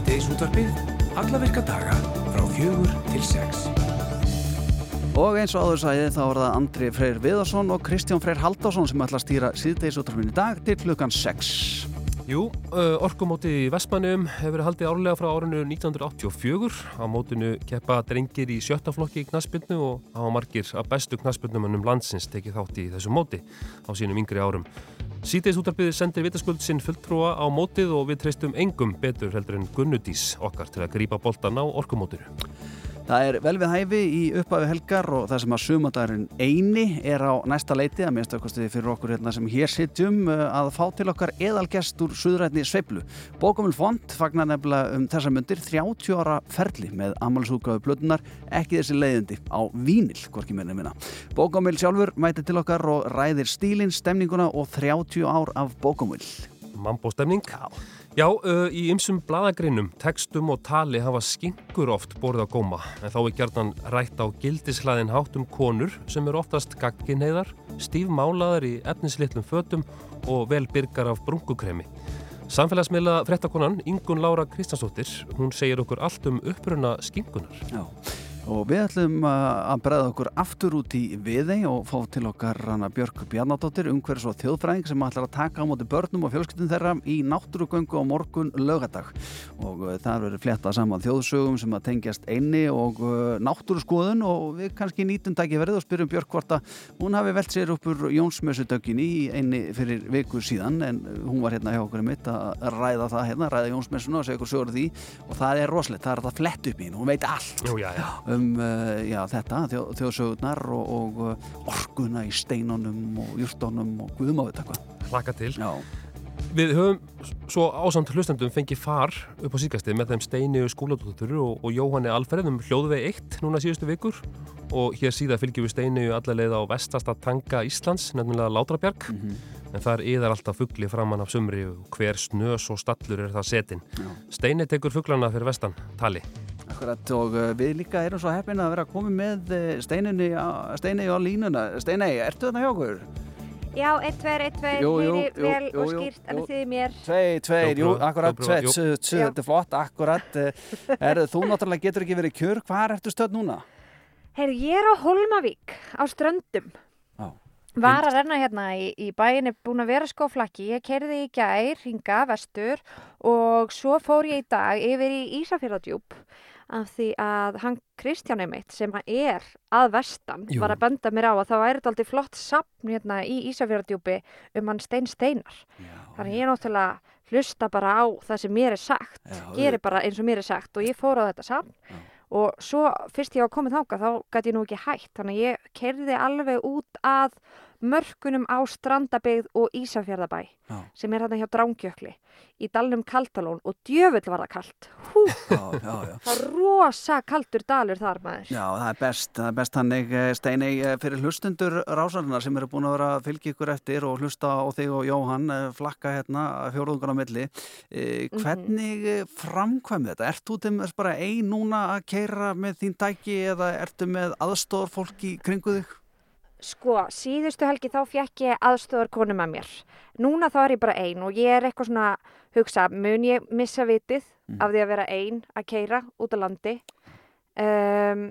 Síðdeisútvarpið, alla virka daga frá fjögur til sex. Og eins og áður sæði þá er það Andri Freyr Viðarsson og Kristján Freyr Haldásson sem ætla að stýra síðdeisútvarpinu í dag til klukkan 6. Jú, orkumóti í Vestmannum hefur verið haldið árlega frá árinu 1984. Á mótinu keppa drengir í sjötta flokki í knaspinu og hafa margir af bestu knaspinumannum landsins tekið þátt í þessu móti á sínum yngri árum. Sýteis útarpiði sendir vitaskuld sinn fulltrúa á mótið og við treystum engum betur heldur en Gunnudís okkar til að grípa boltan á orkumótinu. Það er vel við hæfi í upphafi helgar og það sem að sumadagurinn eini er á næsta leiti að minnst aukvæmstuði fyrir okkur hérna sem hér sitjum uh, að fá til okkar eðalgest úr suðrætni Sveiblu. Bókumil Font fagnar nefnilega um þessar myndir 30 ára ferli með amalsúkaðu blödunar ekki þessi leiðindi á Vínil, hvorki minni minna. Bókumil sjálfur mæti til okkar og ræðir stílinn, stemninguna og 30 ár af Bókumil. Mambo stemning. Já. Já, uh, í ymsum bladagrinnum, textum og tali hafa skingur oft borðið á góma en þá er gjarnan rætt á gildishlaðin háttum konur sem eru oftast gagginheiðar, stífmálaðar í efnislitlum fötum og vel byrgar af brungukremi. Samfélagsmiðla frettakonan Ingun Lára Kristjánsdóttir, hún segir okkur allt um uppruna skingunar. Já. Og við ætlum að bregða okkur aftur út í viðei og fá til okkar hana Björk Bjarnadóttir, umhverfis og þjóðfræðing sem ætlar að taka á móti börnum og fjölskyldun þeirra í náttúrugöngu á morgun lögadag. Og uh, það verður flettað saman þjóðsögum sem að tengjast einni og uh, náttúruskoðun. Og við kannski nýtum dæki verið og spyrjum Björk hvort að hún hafi velt sér uppur Jónsmessudögginni í einni fyrir viku síðan. En hún var hérna hjá okkur mitt að ræða það hérna, ræða Um uh, já, þetta, þjó, þjóðsögurnar og, og uh, orkuna í steinunum og júrtónum og guðum á þetta hvað. Hlaka til. Já. Við höfum svo ásamt hlustendum fengið far upp á síkastið með þeim Steini skóladóttur og, og Jóhanni Alfreð um hljóðvegi 1 núna síðustu vikur og hér síðan fylgjum við Steini allavega á vestasta tanga Íslands, nefnilega Látrabjarg mm -hmm. en þar yðar alltaf fuggli framann af sumri hver snös og stallur er það setin. Steini tekur fugglana fyrir vestan, tali. Akkurat og uh, við líka erum svo heppin að vera komið með uh, steininni á, á línuna. Steini, ertu þarna hjá okkur? Já, 1, 2, 1, 2, heyri vel jú, og skýrt, en þið mér. 2, 2, jú, akkurat, 2, 2, þetta er flott, akkurat. Er, þú náttúrulega getur ekki verið kjör, hvað ertu stöð núna? Heyri, ég er á Holmavík, á Ströndum. Já. Var að renna hérna í, í bæin, er búin að vera skóflakki, ég kerði í gær, hinga, vestur og svo fór ég í dag yfir í Ísafjörðadjúb af því að hann Kristján einmitt sem er að vestan Jú. var að benda mér á að það væri alltaf flott sapn hérna í Ísafjörðardjúpi um hann Stein Steinar. Þannig ég er náttúrulega hlusta bara á það sem mér er sagt, Já, gerir bara eins og mér er sagt og ég fór á þetta sapn Já. og svo fyrst ég var komið þáka þá gæti ég nú ekki hægt þannig að ég kerði alveg út að mörkunum á Strandabegð og Ísafjörðabæ Já. sem er hérna hjá Drángjökli í dalnum Kaltalón og djöfull var það kalt. Hú, Já, já, það er rosa kaltur dalur þar maður. Já, það er best, það er best hannig Steini eh, fyrir hlustundur rásarinnar sem eru búin að vera að fylgja ykkur eftir og hlusta á þig og Jóhann eh, flakka hérna fjóruðungan á milli e, hvernig mm framkvæm þetta? Ert þú til bara ein núna að keira með þín dæki eða ertu með aðstóðar fólk í kringu þig? Sko, síðustu helgi þá fekk ég aðstöðar konu með mér. Núna þá er ég bara ein og ég er eitthvað svona hugsa, mun ég missa vitið af því að vera ein að keira út á landi? Um,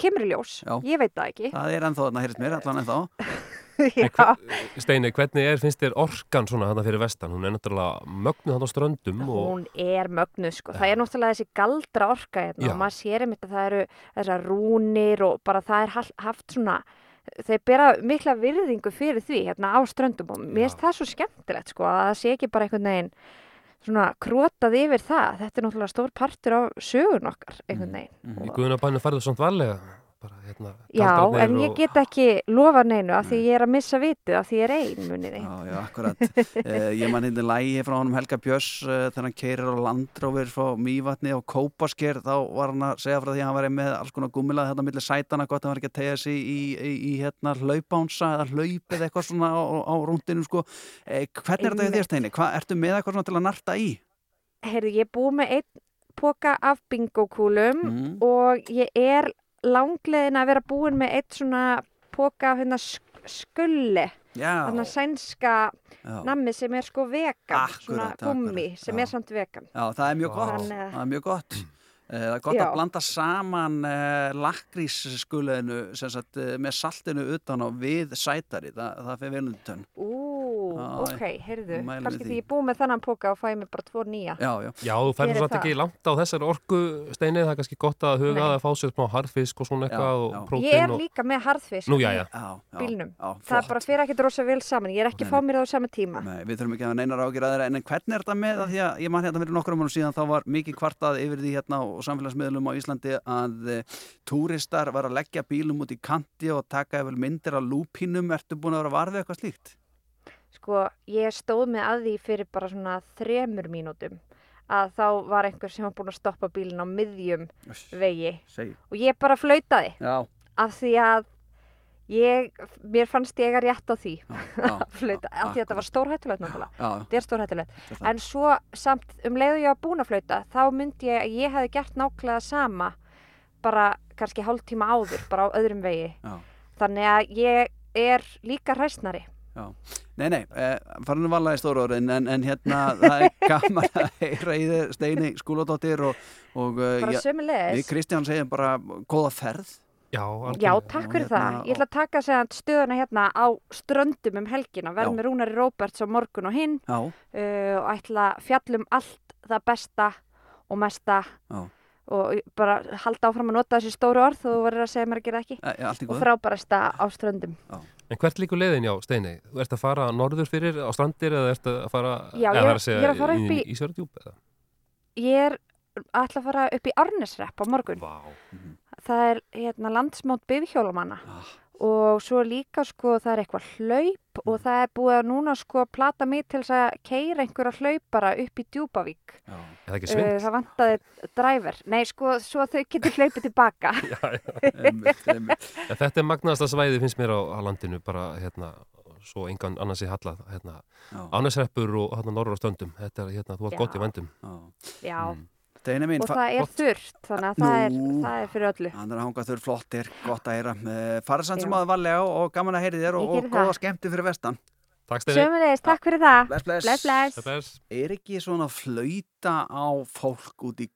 kemur í ljós, Já. ég veit það ekki. Það er ennþá þarna, heyrðist mér, allan ennþá Já, Steini, hvernig er, finnst þér orkan svona þarna fyrir vestan? Hún er náttúrulega mögnuð þarna á ströndum og hún er mögnuð sko. Það er náttúrulega þessi galdra orka hérna Já. og maður sér einmitt að það eru þessar rúnir og bara það er haft svona þeir bera mikla virðingu fyrir því hérna á ströndum og mér finnst það svo skemmtilegt sko að það sé ekki bara einhvern veginn svona krotað yfir það. Þetta er náttúrulega stór partur af sögun okkar einhvern veginn. Í guðunabænum færðu svona varlega bara hérna Já, en ég get ekki lofa neinu af því ég er að missa vitið af því ég er ein muniði. Já, já, akkurat. uh, ég man hindi lægi frá honum Helga Björns uh, þegar hann keirir á landrófir frá Mývatni og Kópasker þá var hann að segja frá því að hann var með alls konar gummilað þetta millir sætana gott að hann var ekki að tegja sig í, í, í hérna hlaupánsa eða hlaup eða eitthvað svona á, á rúndinu sko. Eh, hvernig er þetta í þér steini? Hvað ertu með eitthvað svona til að narta í? Heyrðu, ég er búið með einn póka af bingokúlum Mm. og ég er langleðin að vera búin með eitt svona póka af hérna sk skulli, þannig að sænska já. nammi sem er sko vegan, Akkurat, svona gummi sem já. er samt vegan. Já, það er mjög Vá. gott, Þannig að- það er mjög gott. Eh, Það er gott Já. að blanda saman uh, lakrísskuleinu uh, með saltinu utan á við sætari, Þa, það fyrir vel undir tönn. Ú, ok, heyrðu, kannski því. ég búið með þennan póka og fæ mér bara tvo nýja. Já, já. Já, þú færður samt ekki það. langt á þessari orku steinið, það er kannski gott að huga að fá sér smá harðfisk og svona eitthvað og já. prótein Ég er og... líka með harðfisk Nú, já, já. bílnum. Já, Það er flott. bara fyrir ekkert rosa vel saman, ég er ekki Nei, að fá mér það á sama tíma. Nei, við þurfum ekki að neinar ágjur að þeirra en hvernig er þetta með að því að ég man hérna fyrir nokkrum mánum síðan þá var mikið kvartað yfir því hérna og samfélagsmiðlum á Íslandi að e, túristar var að leggja bílum út í kanti og taka eftir myndir af lúpínum ertu búin að vera varfið eitthvað slíkt? Sko, ég stóð með að því fyrir bara svona þremur mínútum að þá var einhver sem var búin að stoppa bílinn á miðjum vegi. Segi. og ég bara flautaði Já, af því að ég, mér fannst ég að rétt á því að flauta, af því að þetta var stórhættulegt náttúrulega, þetta er stórhættulegt. En svo samt um leiðu ég að búin að flauta þá myndi ég að ég hefði gert nákvæmlega sama bara kannski hálftíma áður, bara á öðrum vegi. Já. þannig að ég er líka hræsnari Nei, nei, eh, farin að vala í stóru orðin en, en hérna það er gaman að heyra í þér Steini skúladóttir og, og uh, bara já, við sömulegis Kristján segjum bara góða ferð. Já, Já, takk Og fyrir hérna- það. Ég ætla að taka stöðuna hérna á ströndum um helgina, Já. verð með Rúnari Róberts á morgun og hinn Já, uh, og ætla að fjallum allt það besta og mesta Já. og bara halda áfram að nota þessi stóru orð og þú verður að segja mér að gera það ekki. E, í og frábærasta á ströndum. En hvert líkur leiðin já, Steini? Þú ert að fara norður fyrir á strandir eða ert að fara, Já, ég- það segja, ég er að fara upp í- í Ísverðdjúp? eða? Ég er að ætla að fara upp í Arnesrepp á morgun. Vá, Það er hérna landsmót bifhjólamanna Ah. og svo líka sko það er eitthvað hlaup og það er búið að núna sko plata mig til þess að keira einhverja hlaupara upp í Djúpavík. Já, er það ekki Uh, það vantaði dræver. Nei, sko, svo þau getur hlaupið tilbaka. Já, já. einmitt, einmitt. Þetta er magnaðasta svæði finnst mér á, á landinu bara hérna, svo engan annars í halla hérna, Já, ánæsreppur og hérna norður á stöndum þetta er hérna, þú har gott í vendum já. Já, Mm. Steini mín, og það er þurrt, þannig að það er, það er fyrir öllu. hann er að hanga þurr flottir, gott að heyra uh, fara samt sem aða varlega og gaman að heyri þér og, og góða skemmti fyrir vestan Takk Steini Sjöfumlegis, takk fyrir það. Bless, bless. Bless, bless. Bless. Er ekki svona flauta á fólk út í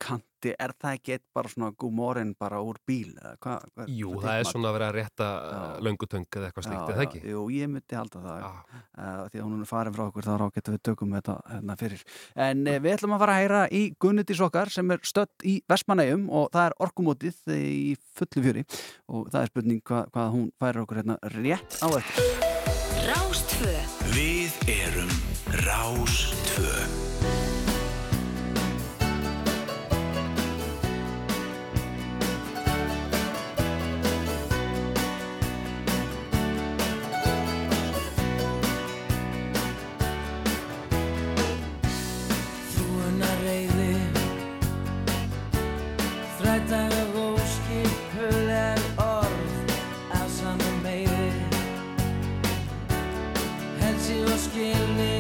kanti, er það ekki eitt bara svona gúmorinn bara úr bíl? eða Hvað, hvað, Jú, hvað það er svona að vera að rétta Já. löngutöng eða eitthvað slíkt, er það ekki? Jú, ég myndi halda það Já. uh, því að hún er farin frá okkur þá ráketum við tökum þetta hérna fyrir. En uh, við ætlum að fara að heyra í Gunnudís okkar sem er stött í Vestmannegjum og það er orkumótið í fullu fjöri og það er spurning hva, hvað hún færir okkur hérna rétt á eftir. Rástfö begin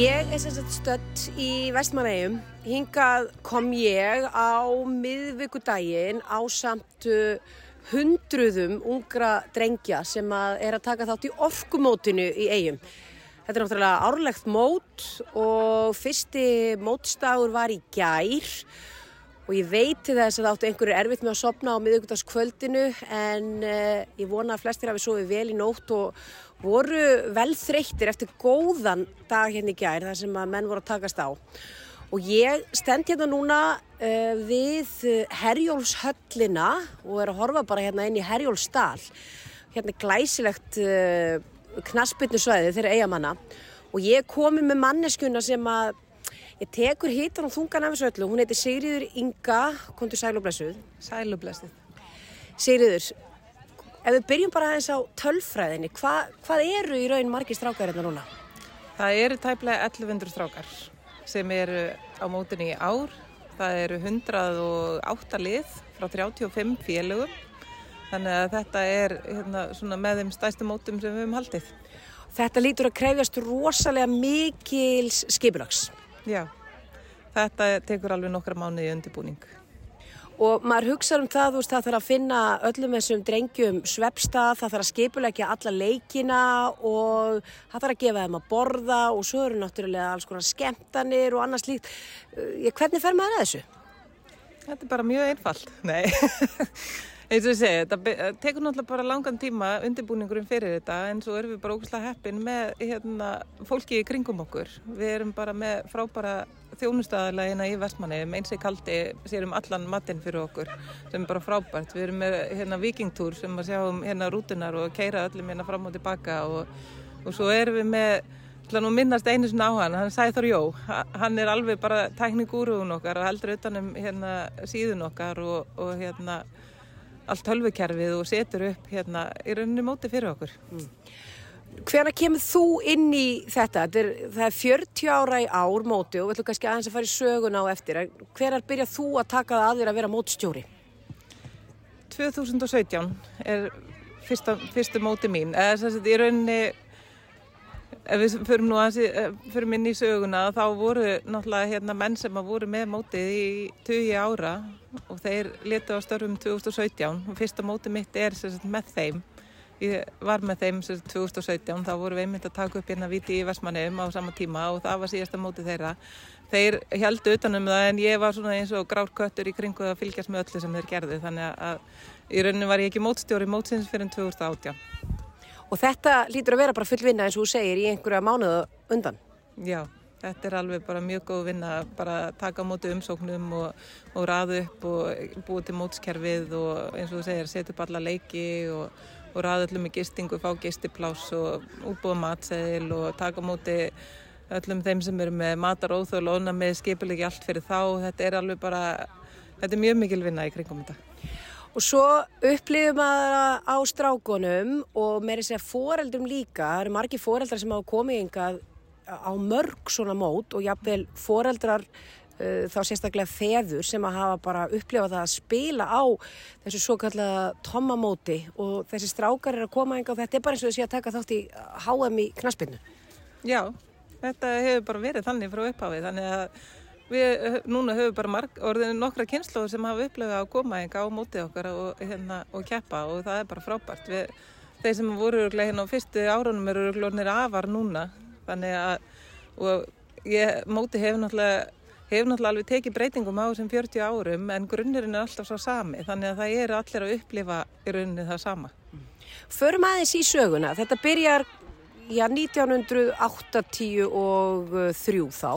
Ég er sagt stödd í Vestmannegjum. Hingað kom ég á miðvikudaginn á samt uh, hundruðum ungra drengja sem að er að taka þátt í orkumótinu í eigum. Þetta er náttúrulega árlegt mót og fyrsti mótstagur var í gær og ég veit til þess að áttu einhverju erfitt með að sopna á miðugudagskvöldinu en uh, ég vona að flestir hafi sofið vel í nótt og voru vel þreyttir eftir góðan dag hérna í gær þar sem að menn voru að takast á. Og ég stend hérna núna uh, við Herjólfshöllina og er að horfa bara hérna inn í Herjólfsdal. Hérna glæsilegt uh, knaspitnu svæði þeirra eigamanna og ég komi með manneskuna sem að Ég tekur hitan og þungan af þessu öllu. Hún heitir Sigriður Inga, kontur Sælublessuð. Sælublessuð. Sigriður, ef við byrjum bara aðeins á tölfræðinni, hva, hvað eru í raun margir strákar hérna núna? Það eru tæplega 1100 strákar sem eru á mótunni í ár. Það eru 108 lið frá 35 félögum. Þannig að þetta er hérna, með þeim stæstu mótum sem við höfum haldið. Þetta lítur að krefjast rosalega mikils skipulags. Já, þetta tekur alveg nokkra mánuði undirbúning. Og maður hugsa um það, veist, það þarf að finna öllum þessum drengjum svepstað, það þarf að skipulegja alla leikina og það þarf að gefa þeim að borða og svo eru náttúrulega alls konar skemmtanir og annars líkt. Hvernig fer maður að þessu? Þetta er bara mjög einfalt. Nei, eins og ég segi, þetta tekur náttúrulega bara langan tíma undirbúningurinn fyrir þetta en svo erum við bara ógustlega heppin með hérna, fólki í kringum okkur. Við erum bara með frábæra þjónustæðalegina í Vestmanni, eins og kaldi sérum allan matinn fyrir okkur sem er bara frábært. Við erum með hérna, vikingtúr sem að sjáum hérna rútunar og keira öllum hérna fram og tilbaka og, og svo erum við með Þannig að minnast einu svona á hann, hann Sæþór Jó, hann er alveg bara tækningúruðun okkar og heldur utanum hérna síðun okkar og, og hérna allt tölvukerfið og setur upp hérna í rauninu móti fyrir okkur. Mm. Hvena kemur þú inn í þetta? þetta er, það er 40 ára í ár móti og við ætlum kannski aðeins að fara í söguna á eftir. Hvenar byrjað þú að taka það að þér að vera mótstjóri? 2017 er fyrsta, fyrstu móti mín. Í rauninni ef við förum að förum inn í söguna þá voru náttúrulega hérna menn sem að voru með mótið í 20 ára og þeir letu á störfum 2017 og fyrsta mótið mitt er sagt, með þeim ég var með þeim sagt, 2017 þá voru við einmitt að taka upp hérna viti í Vestmannum á sama tíma og það var síðasta mótið þeirra. Þeir heldu utanum það en ég var svona eins og grár köttur í kringu að fylgjast með öllu sem þeir gerðu. Þannig að í rauninu var ég ekki mótstjóri mótsins fyrir 2018 Og þetta lítur að vera bara full vinna eins og þú segir í einhverja mánuða undan. Já, þetta er alveg bara mjög góð vinna bara taka á móti umsóknum og, og raðu upp og búið til mótskerfið og eins og þú segir setja upp alla leiki og, og raðu öllum í gistingu, fá gistiplás og útbúa matseðil og taka á móti öllum þeim sem eru með mataróþölu og onna með skipilegi allt fyrir þá. Þetta er alveg bara, þetta er mjög mikil vinna í kringum þetta. Og svo upplifum að á strákonum og með þess að foreldrum líka, það eru margi foreldrar sem hafa komið yngað á mörg svona mót og jáfnvel foreldrar uh, þá sérstaklega feður sem að hafa bara upplifað það að spila á þessu svo kallega tommamóti og þessi strákar er að koma yngað og þetta er bara eins og þessi að taka þátt í HM í knaspinu. Já, þetta hefur bara verið þannig frá upphafið þannig að Við núna höfum bara marg, orðinu nokkra kynnslóður sem hafa upplegað að koma enga á mótið okkar og, hérna, og keppa og það er bara frábært. Við, þeir sem voru hérna á fyrstu árunum eru glónir afar núna þannig að mótið hefur náttúrulega, hefur náttúrulega alveg tekið breytingum á þessum 40 árum en grunnirinn er alltaf svo sami þannig að það eru allir að upplifa í rauninni það sama. Förum aðeins í söguna. Þetta byrjar já, 1983 þá.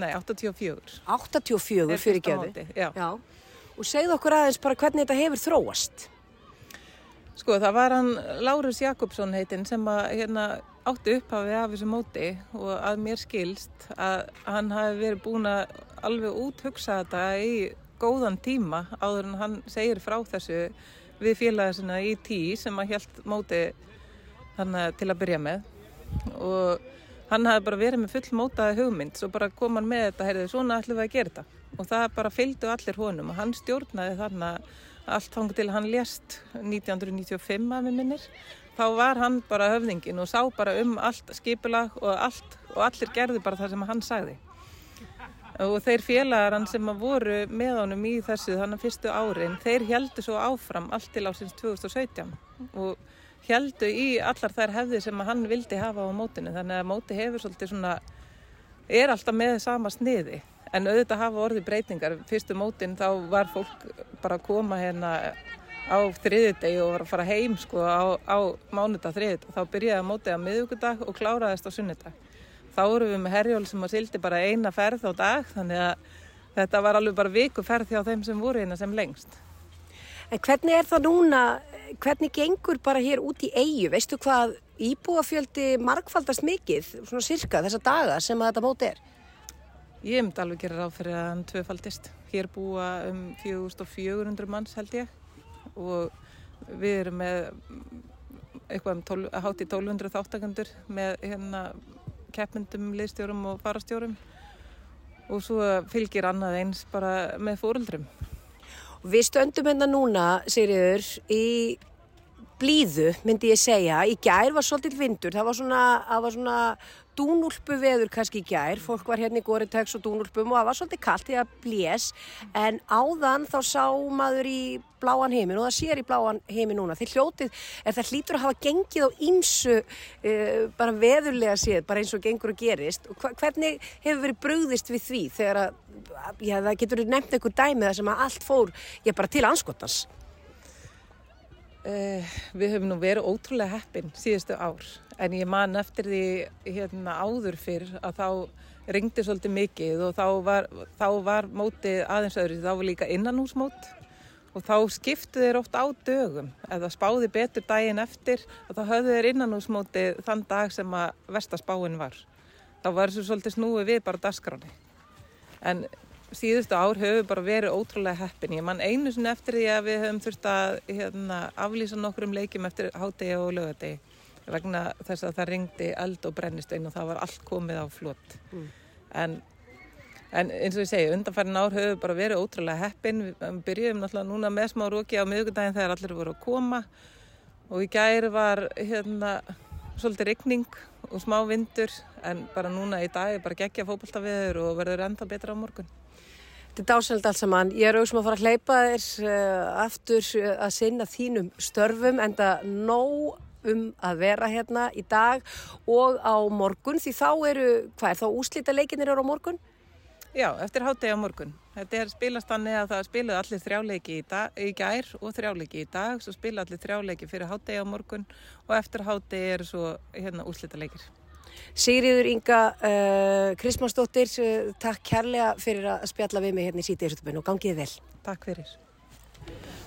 Nei, 84. 84 fyrir geði. Já. Já. Og segð okkur aðeins bara hvernig þetta hefur þróast. Sko það var hann Lárus Jakobsson heitinn sem að hérna átti upphafið af þessu móti og að mér skilst að hann hafi verið búin að alveg úthugsa þetta í góðan tíma áður en hann segir frá þessu við félagasina í tí sem að helt móti hann til að byrja með. Og hann hafði bara verið með full mótaði hugmynd svo bara kom hann með þetta, heyrðu, svona ætlum við að gera þetta. Og það bara fylgdu allir honum og hann stjórnaði þarna allt fangið til hann lést 1995 að við minnir. Þá var hann bara höfðingin og sá bara um allt skipulag og allt og allir gerðu bara það sem hann sagði og þeir félagar hann sem að voru með honum í þessu þannig fyrstu árin, þeir heldu svo áfram allt til ásins 2017 og heldu í allar þær hefði sem að hann vildi hafa á mótinu. Þannig að móti hefur svolítið svona er alltaf með sama sniði. En auðvitað hafa orðið breytingar. Fyrstu mótin þá var fólk bara að koma hérna á þriðidegi og var að fara heim sko á, á mánudag þriðidag þá byrjaði mótið á miðugudag og kláraðist á sunnudag þá vorum við með herjól sem að sildi bara eina ferð á dag þannig að þetta var alveg bara viku ferð hjá þeim sem voru hérna sem lengst En hvernig er það núna, hvernig gengur bara hér út í eigu, veistu hvað íbúafjöldi markfaldast mikið, svona sirka þessa daga sem að þetta móti er? Ég myndi alveg gera ráð fyrir að hann tvöfaldist. Hér búa um 4400 manns held ég og við erum með eitthvað um 12, hátt í 1200 þáttakandur með hérna keppmyndum, liðstjórum og farastjórum og svo fylgir annað eins bara með fóruldrum. Við stöndum hérna núna, Sigriður, í blíðu, myndi ég segja. Í gær var svolítil vindur, það var svona, það var svona dúnúlpu veður kannski gær. Fólk var hérna í Goritex og dúnúlpum og það var svolítið kallt því að blés. En áðan þá sá maður í bláan heimin og það sér í bláan heimin núna. Þeir hljótið, er það hlýtur að hafa gengið á ímsu uh, bara veðurlega séð, bara eins og gengur og gerist. Og hvernig hefur verið brugðist við því þegar að, já það getur nefnt einhver dæmi þar sem að allt fór, já bara til anskotans. Uh, við höfum nú verið ótrúlega heppin síðustu ár en ég man eftir því hérna áður fyrr að þá ringdi svolítið mikið og þá var, þá var mótið aðeins öðru, þá var líka innanhúsmót og þá skiptu þeir oft á dögum eða spáði betur daginn eftir og þá höfðu þeir innanhúsmótið þann dag sem að vestaspáin var. Þá var þessu svolítið snúið við bara dagskráni. En síðustu ár höfum við bara verið ótrúlega heppin. Ég man einu sinni eftir því að við höfum þurft að hérna, aflýsa nokkrum leikjum eftir hádegi og lögadegi vegna þess að það ringdi eld og brennistein og það var allt komið á flott. En, en eins og ég segi, undanfærin ár höfum við bara verið ótrúlega heppin. Við byrjuðum náttúrulega núna með smá róki á miðugundaginn þegar allir voru að koma og í gæri var hérna svolítið rigning og smá vindur en bara núna í dag er bara geggja fótboltaviður og verður enda betra á morgun. Þetta er dáselt allt saman. Ég er auðvitað að fara að hleypa þér uh, aftur uh, að sinna þínum störfum en það nóg um að vera hérna í dag og á morgun því þá eru, hvað er þá úslita leikinir eru á morgun? Já, eftir hátegi á morgun. Þetta er spilast þannig að það spiluð allir þrjáleiki í, dag, í gær og þrjáleiki í dag, svo spiluð allir þrjáleiki fyrir hátegi á morgun og eftir hátegi eru svo hérna úslita leikir. Sigriður Inga uh, Krismansdóttir, uh, takk kærlega fyrir að spjalla við mig hérna í sítiðisutupinu og gangiði vel. Takk fyrir.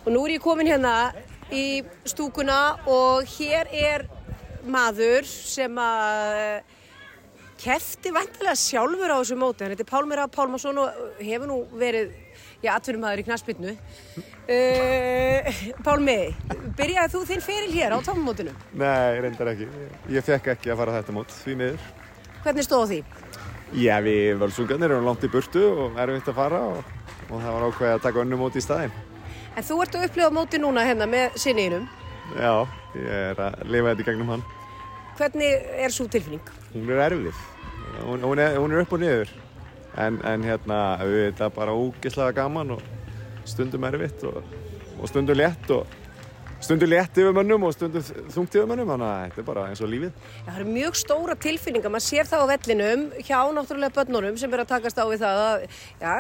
Og nú er ég komin hérna í stúkuna og hér er maður sem að kefti vantilega sjálfur á þessu móti. Hann heitir Pálmir A. Pálmarsson og hefur nú verið, já, atvinnumæður í knaspinnu. Uh, Pálmi, byrjaði þú þinn feril hér á tómumótinu? Nei, reyndar ekki. Ég fekk ekki að fara þetta mót, því miður. Hvernig stóð því? Já, við völsungarnir erum langt í burtu og erfitt að fara og, og það var ákveðið að taka önnu mót í staðinn. En þú ert að upplifa móti núna hérna með sinniðinum. Já, ég er að lifa þetta í gegnum hann. Hvernig er svo tilfinning? Hún er erfið. Hún, hún, er, hún er upp og niður. En, en hérna, við þetta er bara ógislega gaman og stundum erfitt og, og stundum létt og stundum létt yfir mönnum og stundum þungt yfir mönnum. Þannig að þetta er bara eins og lífið. Já, það eru mjög stóra tilfinningar, maður sér það á vellinum hjá náttúrulega börnunum sem er að takast á við það að, já,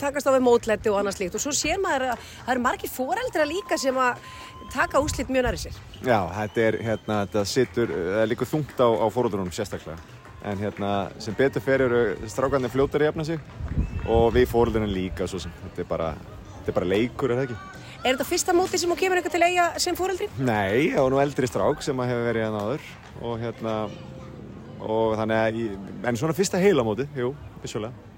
takast á við mótletti og annað slíkt og svo sér maður að það eru margir foreldra líka sem að taka úslit mjög næri sér. Já, þetta er, hérna, þetta situr, það er líka þungt á, á fóröldrunum sérstaklega. En hérna, sem betur fer eru strákarnir fljótar í efna sig og við fóröldrunum líka svo sem. Þetta er bara, þetta er bara leikur, er það ekki? Er þetta fyrsta móti sem þú kemur eitthvað til eiga sem foreldri? Nei, ég var nú eldri strák sem að hefur verið hérna áður og hérna, og þannig að, en svona fyrsta heila móti, jú, vissulega.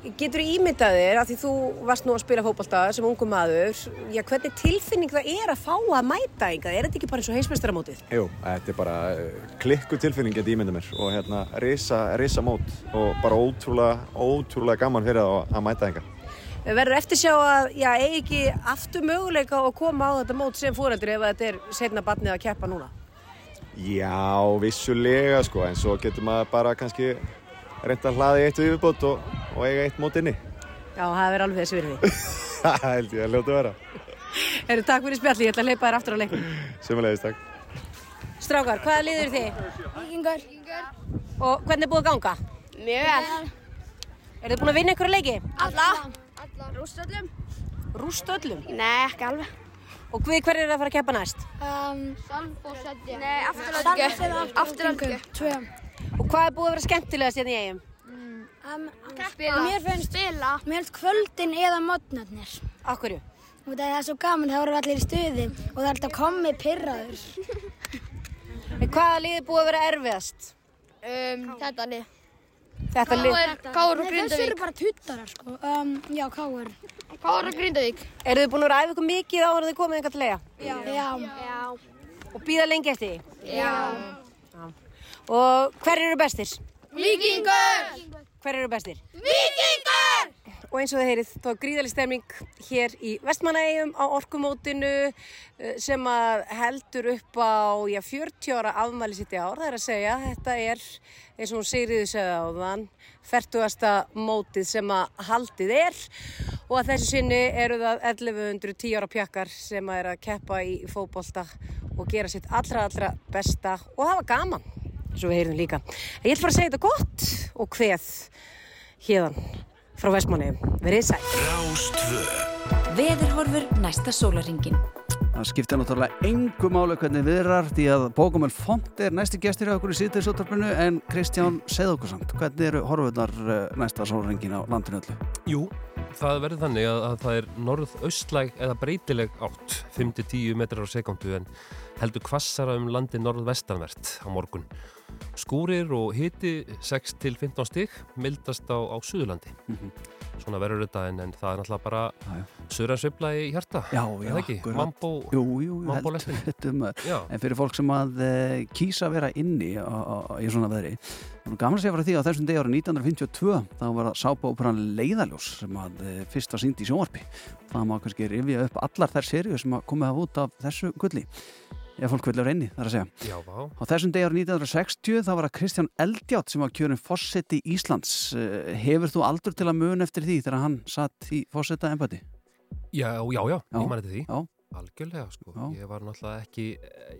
Getur þú ímyndað þér að því þú varst nú að spila fótballta sem ungum maður, já hvernig tilfinning það er að fá að mæta einhvað? Er þetta ekki bara eins og heimsmeistaramótið? Jú, þetta er bara eh, klikku tilfinning getið ímynda mér og hérna, risa, risa mót og bara ótrúlega, ótrúlega gaman fyrir að mæta einhver. Verður eftir sjá að, já, eigi ekki aftur möguleika að koma á þetta mót sem foreldri ef þetta er setna barnið að keppa núna? Já, vissulega sko, en svo getur maður bara kannski reynda að hlaði eitt viðbót og, og eiga eitt mót inni. Já, það er alveg þessu virði. Það held ég að ljóta vera. Herru, takk fyrir spjalli, ég ætla að leipa þér aftur á leiknum. Sumulegist, takk. Strákar, hvaða liður þið? Vikingur. Og hvernig er búið að ganga? Mjög vel. Er þið búin að vinna einhverja leiki? Alla. Alla. Rústöllum. Rúst öllum. Nei, ekki alveg. Og hver er að fara að keppa næst? Um, Salfosseldi. Nei, afturöldingu. Afturöldingu. Tvö. Og hvað er búið að vera skemmtilegast hérna í eigum? Um, spila. Mér finnst spila. Mér finnst kvöldin eða modnarnir. Akkurju? Og það er svo gaman, þá erum við allir í stuði og það er alltaf komið pyrraður. Hvaða lið er búið að vera erfiðast? Um, þetta lið. Þetta lið? Káur og Grindavík. Þessi eru bara tuttarar, sko. Um, já, Káur. Káur og Grindavík. Eru þið búin að ræða ykkur mikið áður en þið komið einhvern til leiða? Já. Já. Já. Og býða lengi eftir því? Já. Og hver eru bestir? Vikingur! Hver eru bestir? Vikingur! Og eins og þið heyrið, þá gríðalig stemning hér í Vestmannaeyjum á orkumótinu eh, sem að heldur upp á já, 40 ára afmæli sitt í ár. Það er að segja, þetta er, eins og hún Sigriður segði á þann, 40. mótið sem að haldið er og að þessu sinni eru það 1110 ára pjakkar sem að er að keppa í fótbolta og gera sitt allra, allra besta og hafa gaman, eins og við heyrðum líka. Ég ætla bara að segja þetta gott og hveð hérðan frá Vestmanni. Verið sæl. Veðurhorfur næsta sólaringin. Það skiptir náttúrulega engu máli hvernig viðrar því að Bókumöl Font er næsti gestur hjá okkur í síðdegisúttarpinu en Kristján segð okkur samt, hvernig eru horfurnar eh, næsta sólrengin á landinu öllu? Jú, það verður þannig að, að það er norð-austlæg eða breytileg átt 5-10 metrar á sekundu en heldur kvassara um landi norð-vestanvert á morgun. Skúrir og hiti 6-15 stig mildast á, á Suðurlandi. Svona verður þetta en, en það er náttúrulega bara söðran sveifla í hjarta. Já, já. Já. En fyrir fólk sem að uh, kýsa að vera inni í svona veðri gaman að segja frá því að þessum degi árið 1952 þá var sábóperan Leiðaljós sem að uh, fyrst var sínd í sjónvarpi það má kannski rifja upp allar þær seríu sem að komið hafa út af þessu gulli ef fólk vil vera inni, það er að segja Já. Á þessum degi árið 1960 þá var það Kristján Eldjátt sem var kjörin fósetti Íslands Uh, Hefur þú aldur til að mun eftir því þegar hann satt í fósetta embati? Já, já, já, Já, ég til því. já. Algjörlega, sko. Já. Ég var náttúrulega ekki,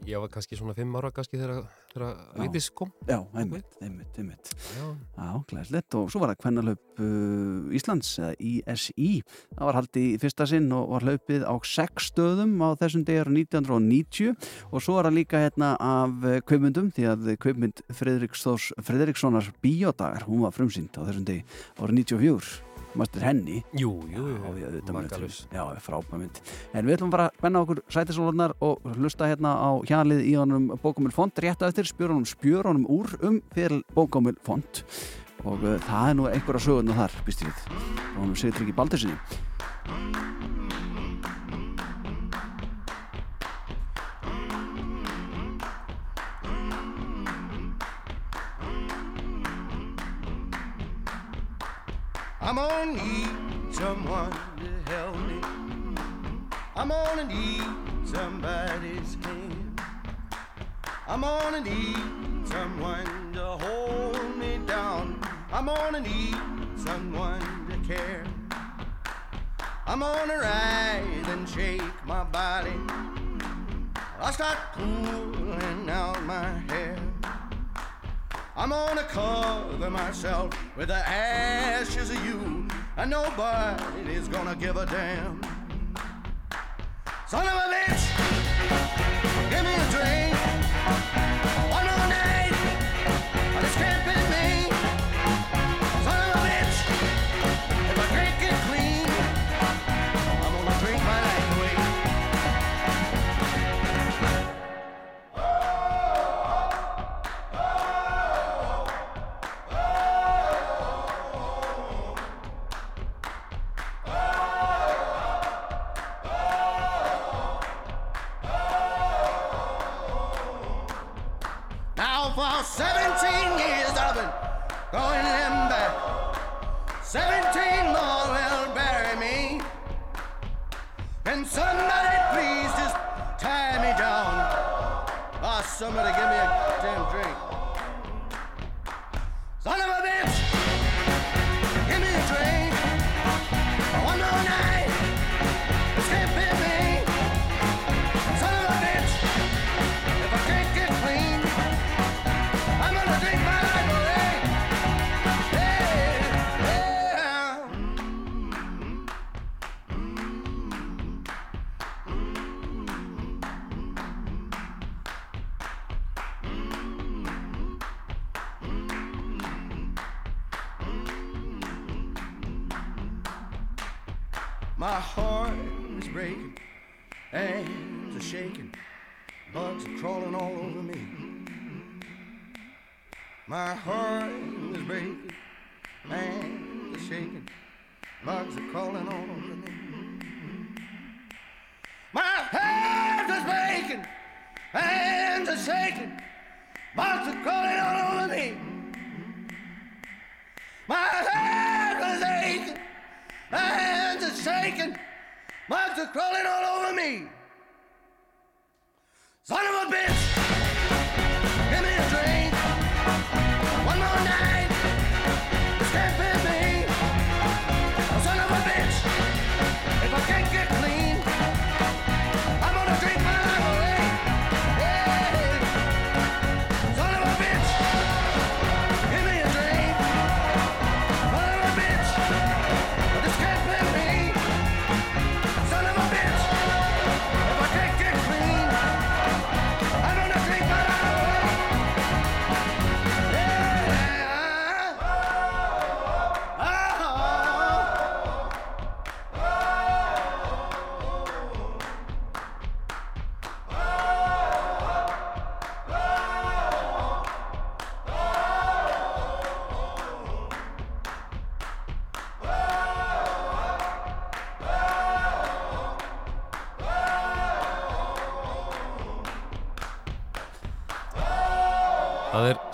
ég var kannski svona 5 ára kannski þegar, þegar Vigdís kom. Já, einmitt, einmitt, einmitt Já. Já, glæslegt og svo var það kvennalöp uh, Íslands eða ISI það var haldið í fyrsta sinn og var hlaupið á sex stöðum á þessum degar 1990 og svo var það líka hérna af uh, kveimundum því að Fredriksþórs Fredrikssonar bíódagar, hún var frumsýnd á þessum degi árið 94 Mastur henni Jú, jú, jú. Já, þetta Markalaus. Já, frábæmynd En við ætlum bara að spenna okkur sætisólarnar og hlusta hérna á hjalið í honum bókumil font rétt á eftir, spjör honum spjör honum úr um fyrir bókumil font. Og uh, það er nú einhverja sögurnu þar, býst ég við. Og honum setur ekki baldur sinni I'm gonna need someone to help me. I'm gonna need somebody's hand. I'm gonna need someone to hold me down. I'm gonna need someone to care. I'm gonna rise and shake my body. I'll start pulling out my hair. I'm gonna cover myself with the ashes of you, and nobody's gonna give a damn. Son of a bitch, give me a drink.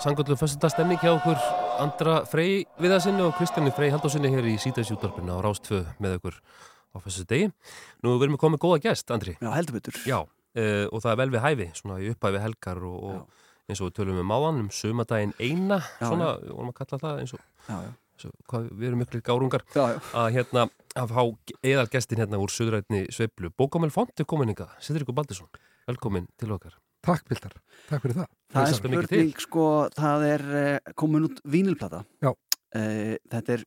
Sangöldu fyrstundastemning hjá okkur Andra Frey viðarsinni og Kristjáni Frey Haldósinni hér í síðaðsjúttarpinu á Rástfö með okkur á fyrstu degi. Nú erum við komið góða gest, Andri. Já, heldur betur. Já, uh, og það er vel við hæfi, svona í upphæfi helgar og, og eins og við tölum um áðan um sumadaginn eina, Já, svona, við vorum að kalla það eins og, Já, já. og hvað, við erum ykkur gárungar, Já, já. að hérna, að fá eðal gestin hérna úr söðrætni sveiflu. Bókamel Font er komin ykkar, Sittur ykkur Baldursson, velkomin til okkar. Takk, Bildar. Takk fyrir það. Það er spurning, sko, það er eh, komin út vínilplata. Já. Eh, þetta er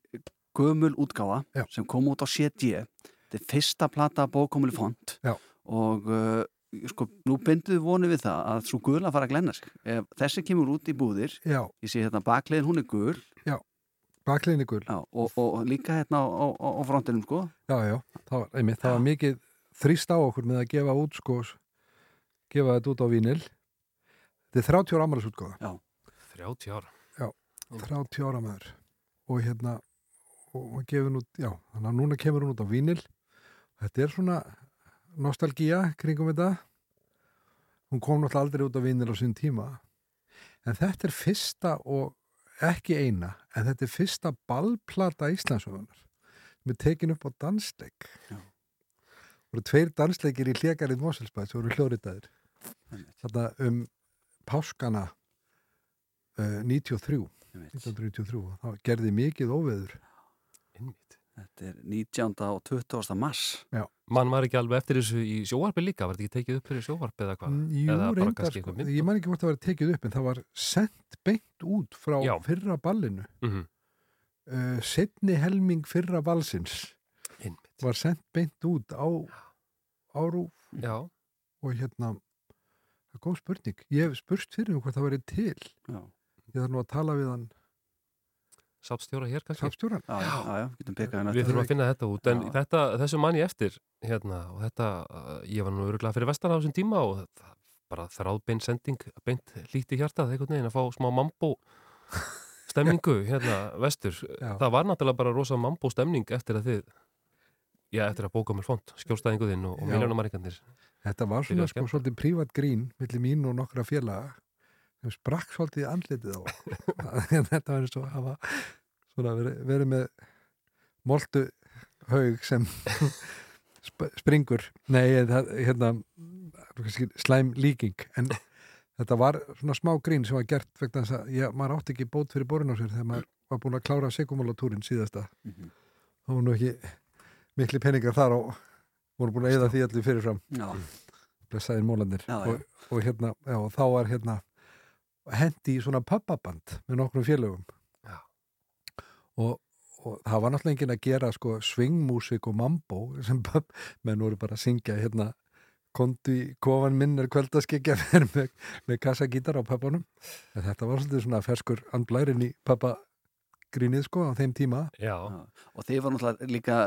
gömul útgáfa Já. sem kom út á CD. Þetta er fyrsta plata bókomuli font. Já. Og uh, sko, nú bindum við vonið við það að svo gul að fara að glenna sig. Ef þessi kemur út í búðir, Já, ég sé hérna bakliðin, hún er gul. bakleginni gul. Já, og, og líka hérna á, á, á á frontinum, sko. Já, já, það var, einmitt, það var mikið þrýst á okkur með að gefa út, sko, gefa þetta út á vínil. Þetta er 30 ára amalisútgóða. Já. 30 ára. 30 ára maður. Og hérna, og, og gefin út, já, þannig að núna kemur hún út á vínil. Þetta er svona nostalgía kringum þetta. Hún kom náttúrulega aldrei út á vínil á sín tíma. En þetta er fyrsta og ekki eina, en þetta er fyrsta ballplata Íslandsögunar. Við tekin upp á dansleik. Já. Það voru tveir dansleikir í hlegarið Moselsbæð sem voru hljóriðaðir. Þetta um páskana uh, 93. 1993. Það gerði mikið óveður. Einmitt. Þetta er 19. og 20. mars. Já. Mann var ekki alveg eftir þessu í sjóvarpi líka, var þetta ekki tekið upp fyrir sjóvarpi eða hvað? Mm, Jú, eða bara reyndar, sko, ég man ekki hvort það var tekið upp en það var sendt beint út frá Já. fyrra ballinu Mhm. uh, setni helming fyrra ballsins Einmitt. var sendt beint út á árúf Já, og hérna það er góð spurning, ég hef spurst fyrir um hvort það væri til Já. ég þarf nú að tala við hann sápstjóra hér kannski. sapstjóran Já, já, já, já, getum pekað henni Við þurfum að finna þetta út, en þetta, þessu mann ég eftir, hérna, og þetta, uh, ég var nú öruglega fyrir vestan á þessum tíma og það bara þráð beint sending, beint líti hjartað einhvern veginn að fá smá mambo stemningu, hérna, vestur. Já. Það var náttúrulega bara rosa mambo stemning eftir að þið, já, eftir að bóka mér font, skjólstæðinguðinn og, og Já. Þetta var svona sko, svolítið prívat grín millir mín og nokkra félaga sem sprakk svolítið andlitið á þetta var eins og hafa svona verið, verið með moltu haug sem sp springur. Nei, það, hérna slæm líking en þetta var svona smá grín sem var gert vegna þess að ég, maður átti ekki bót fyrir borin á sér þegar maður var búin að klára segumálatúrin síðasta. Mhm. þá var nú ekki mikli peningar þar og voru búin að eða því allir fyrirfram. Blessaðir mólandir og, og hérna, já, þá var hérna hendi í svona pappaband með nokkrum félögum. Og, og það var náttúrulega enginn að gera sko svingmúsik og mambo sem pub, menn voru bara að syngja hérna kondu í kofan minn er kvöldaskikja með, með kassagítar á pappanum en þetta var svolítið svona ferskur andblærin í pappa grínið sko á þeim tíma Já. Og þið var náttúrulega líka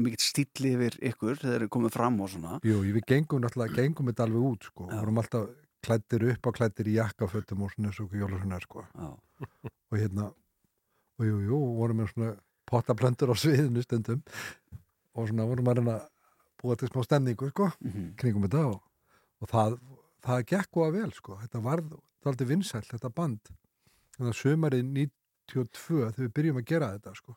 mikill stíli yfir ykkur þegar þeir komið fram og svona. Jú, við gengum náttúrulega, gengum þetta alveg út sko, vorum alltaf klættir upp og klættir í jakkafötum og svona eins og Jólasson er sko Já. og hérna og jú, jú, vorum með svona pottaplöndur á sviðinu stundum og svona vorum að reyna að búa til smá stemningu sko, Mhm. kringum þetta og, og það, það gekk að vel sko, þetta varð aldrei vinsælt þetta band þannig að sömarið 92 þegar við byrjum að gera þetta sko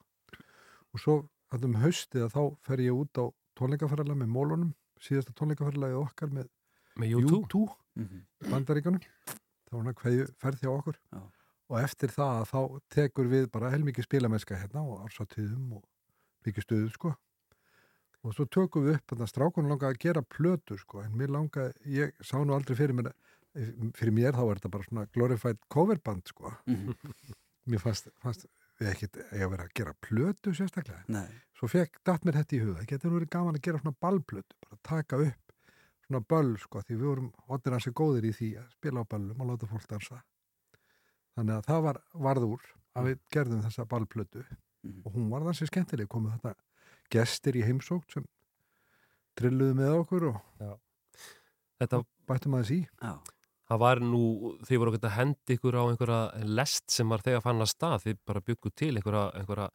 og svo að um haustið að þá fer ég út á tónleikaferðala með mólunum síðasta tónleikaferðalagi okkar með Með U2? U2 Mhm. í bandaríkanum það var hann hverju ferð hjá okkur Já. og eftir það að þá tekur við bara heilmikið spilamennska hérna og ársatíðum og mikið stöðu sko og svo tökum við upp að strákunum langaði að gera plötu sko en mér langaði, ég sá nú aldrei fyrir mér fyrir mér þá er þetta bara svona glorified coverband sko Mhm. Mér fannst, fannst við eiga að vera að gera plötu sérstaklega Nei. svo fekk datt mér þetta í huga það getur nú verið gaman að gera svona ballplötu bara taka upp svona böll sko því við vorum oddir hansi góðir í því að spila á böllum og láta fólk dansa þannig að það var varð úr að við gerðum þessa ballplötu og hún var þannig skemmtileg komið þetta gestir í heimsókt sem trilluðu með okkur og Já. Þetta, bættum aðeins í Já. Það var nú, þið voru okkur að henda ykkur á einhverja lest sem var þegar fann að stað, þið bara byggu til einhverja, einhverja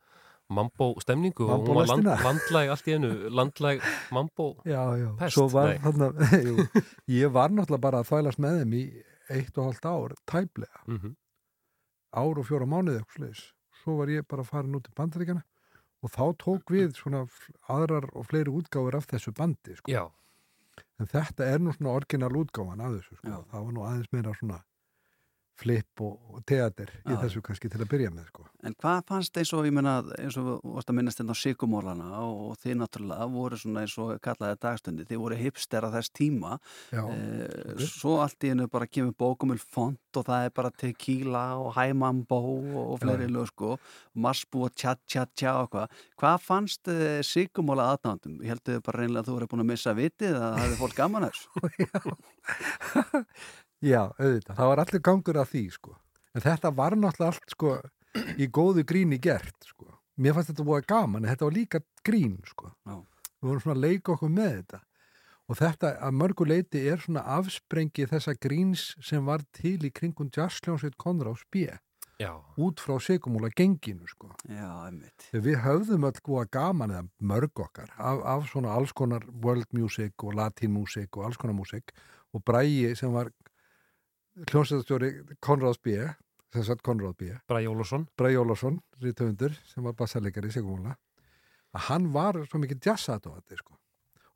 mambo stemningu og hún var land, landlæg allt í einu, landlæg mambo já, já, pest. svo var þarna jú, ég var náttúrulega bara að þvælast með þeim í eitt og hálft ár, tæplega Mhm. ár og fjóra mánuði eitthvað sliðis. Svo var ég bara farin út í bandaríkjana og þá tók við svona aðrar og fleiri útgáfur af þessu bandi sko. Já. En þetta er nú svona orginal útgáfan af þessu sko. Það var nú aðeins meira svona flip og, og teater í þessu kannski til að byrja með sko. En hvað fannst eins og, ég menna, eins og varst að minnast þetta á sykumólana og, og þið náttúrulega voru svona eins og kallaði dagstundi, þið voru hipstera þess tíma. Já, Eh, ok. Svo allt í hennu bara kemur bókumil font og það er bara tequila og hæmambó og, og fleiri Já. lög sko, masbú og tja tja tja og hvað. Hvað fannst uh, sykumóla aðdándum? Ég heldur bara reynilega að þú voru búin að missa vitið að það hefði fólk gaman að þessu. Já, auðvitað, það var allir gangur af því sko. En þetta var náttúrulega allt sko í góðu gríni gert sko. Mér fannst þetta búið gaman, en þetta var líka grín sko. Já. Við vorum svona að leika okkur með þetta. Og þetta að mörgu leiti er svona afsprengi þessa gríns sem var til í kringum jazzljónsveit Konráðs B. Já. Út frá sigumúla genginu sko. Já, einmitt. Við höfðum öll búið gaman eða mörg okkar af, af svona alls konar world music og latin music og alls konar music og Bræi sem var hljómsættastjóri Konráðs B sem sagt Konráð B. Bræi Ólafsson. Bræi Ólafsson, rítöfundur sem var bassarleikari í Sigumúla að hann var svo mikið jazzat á þetta sko.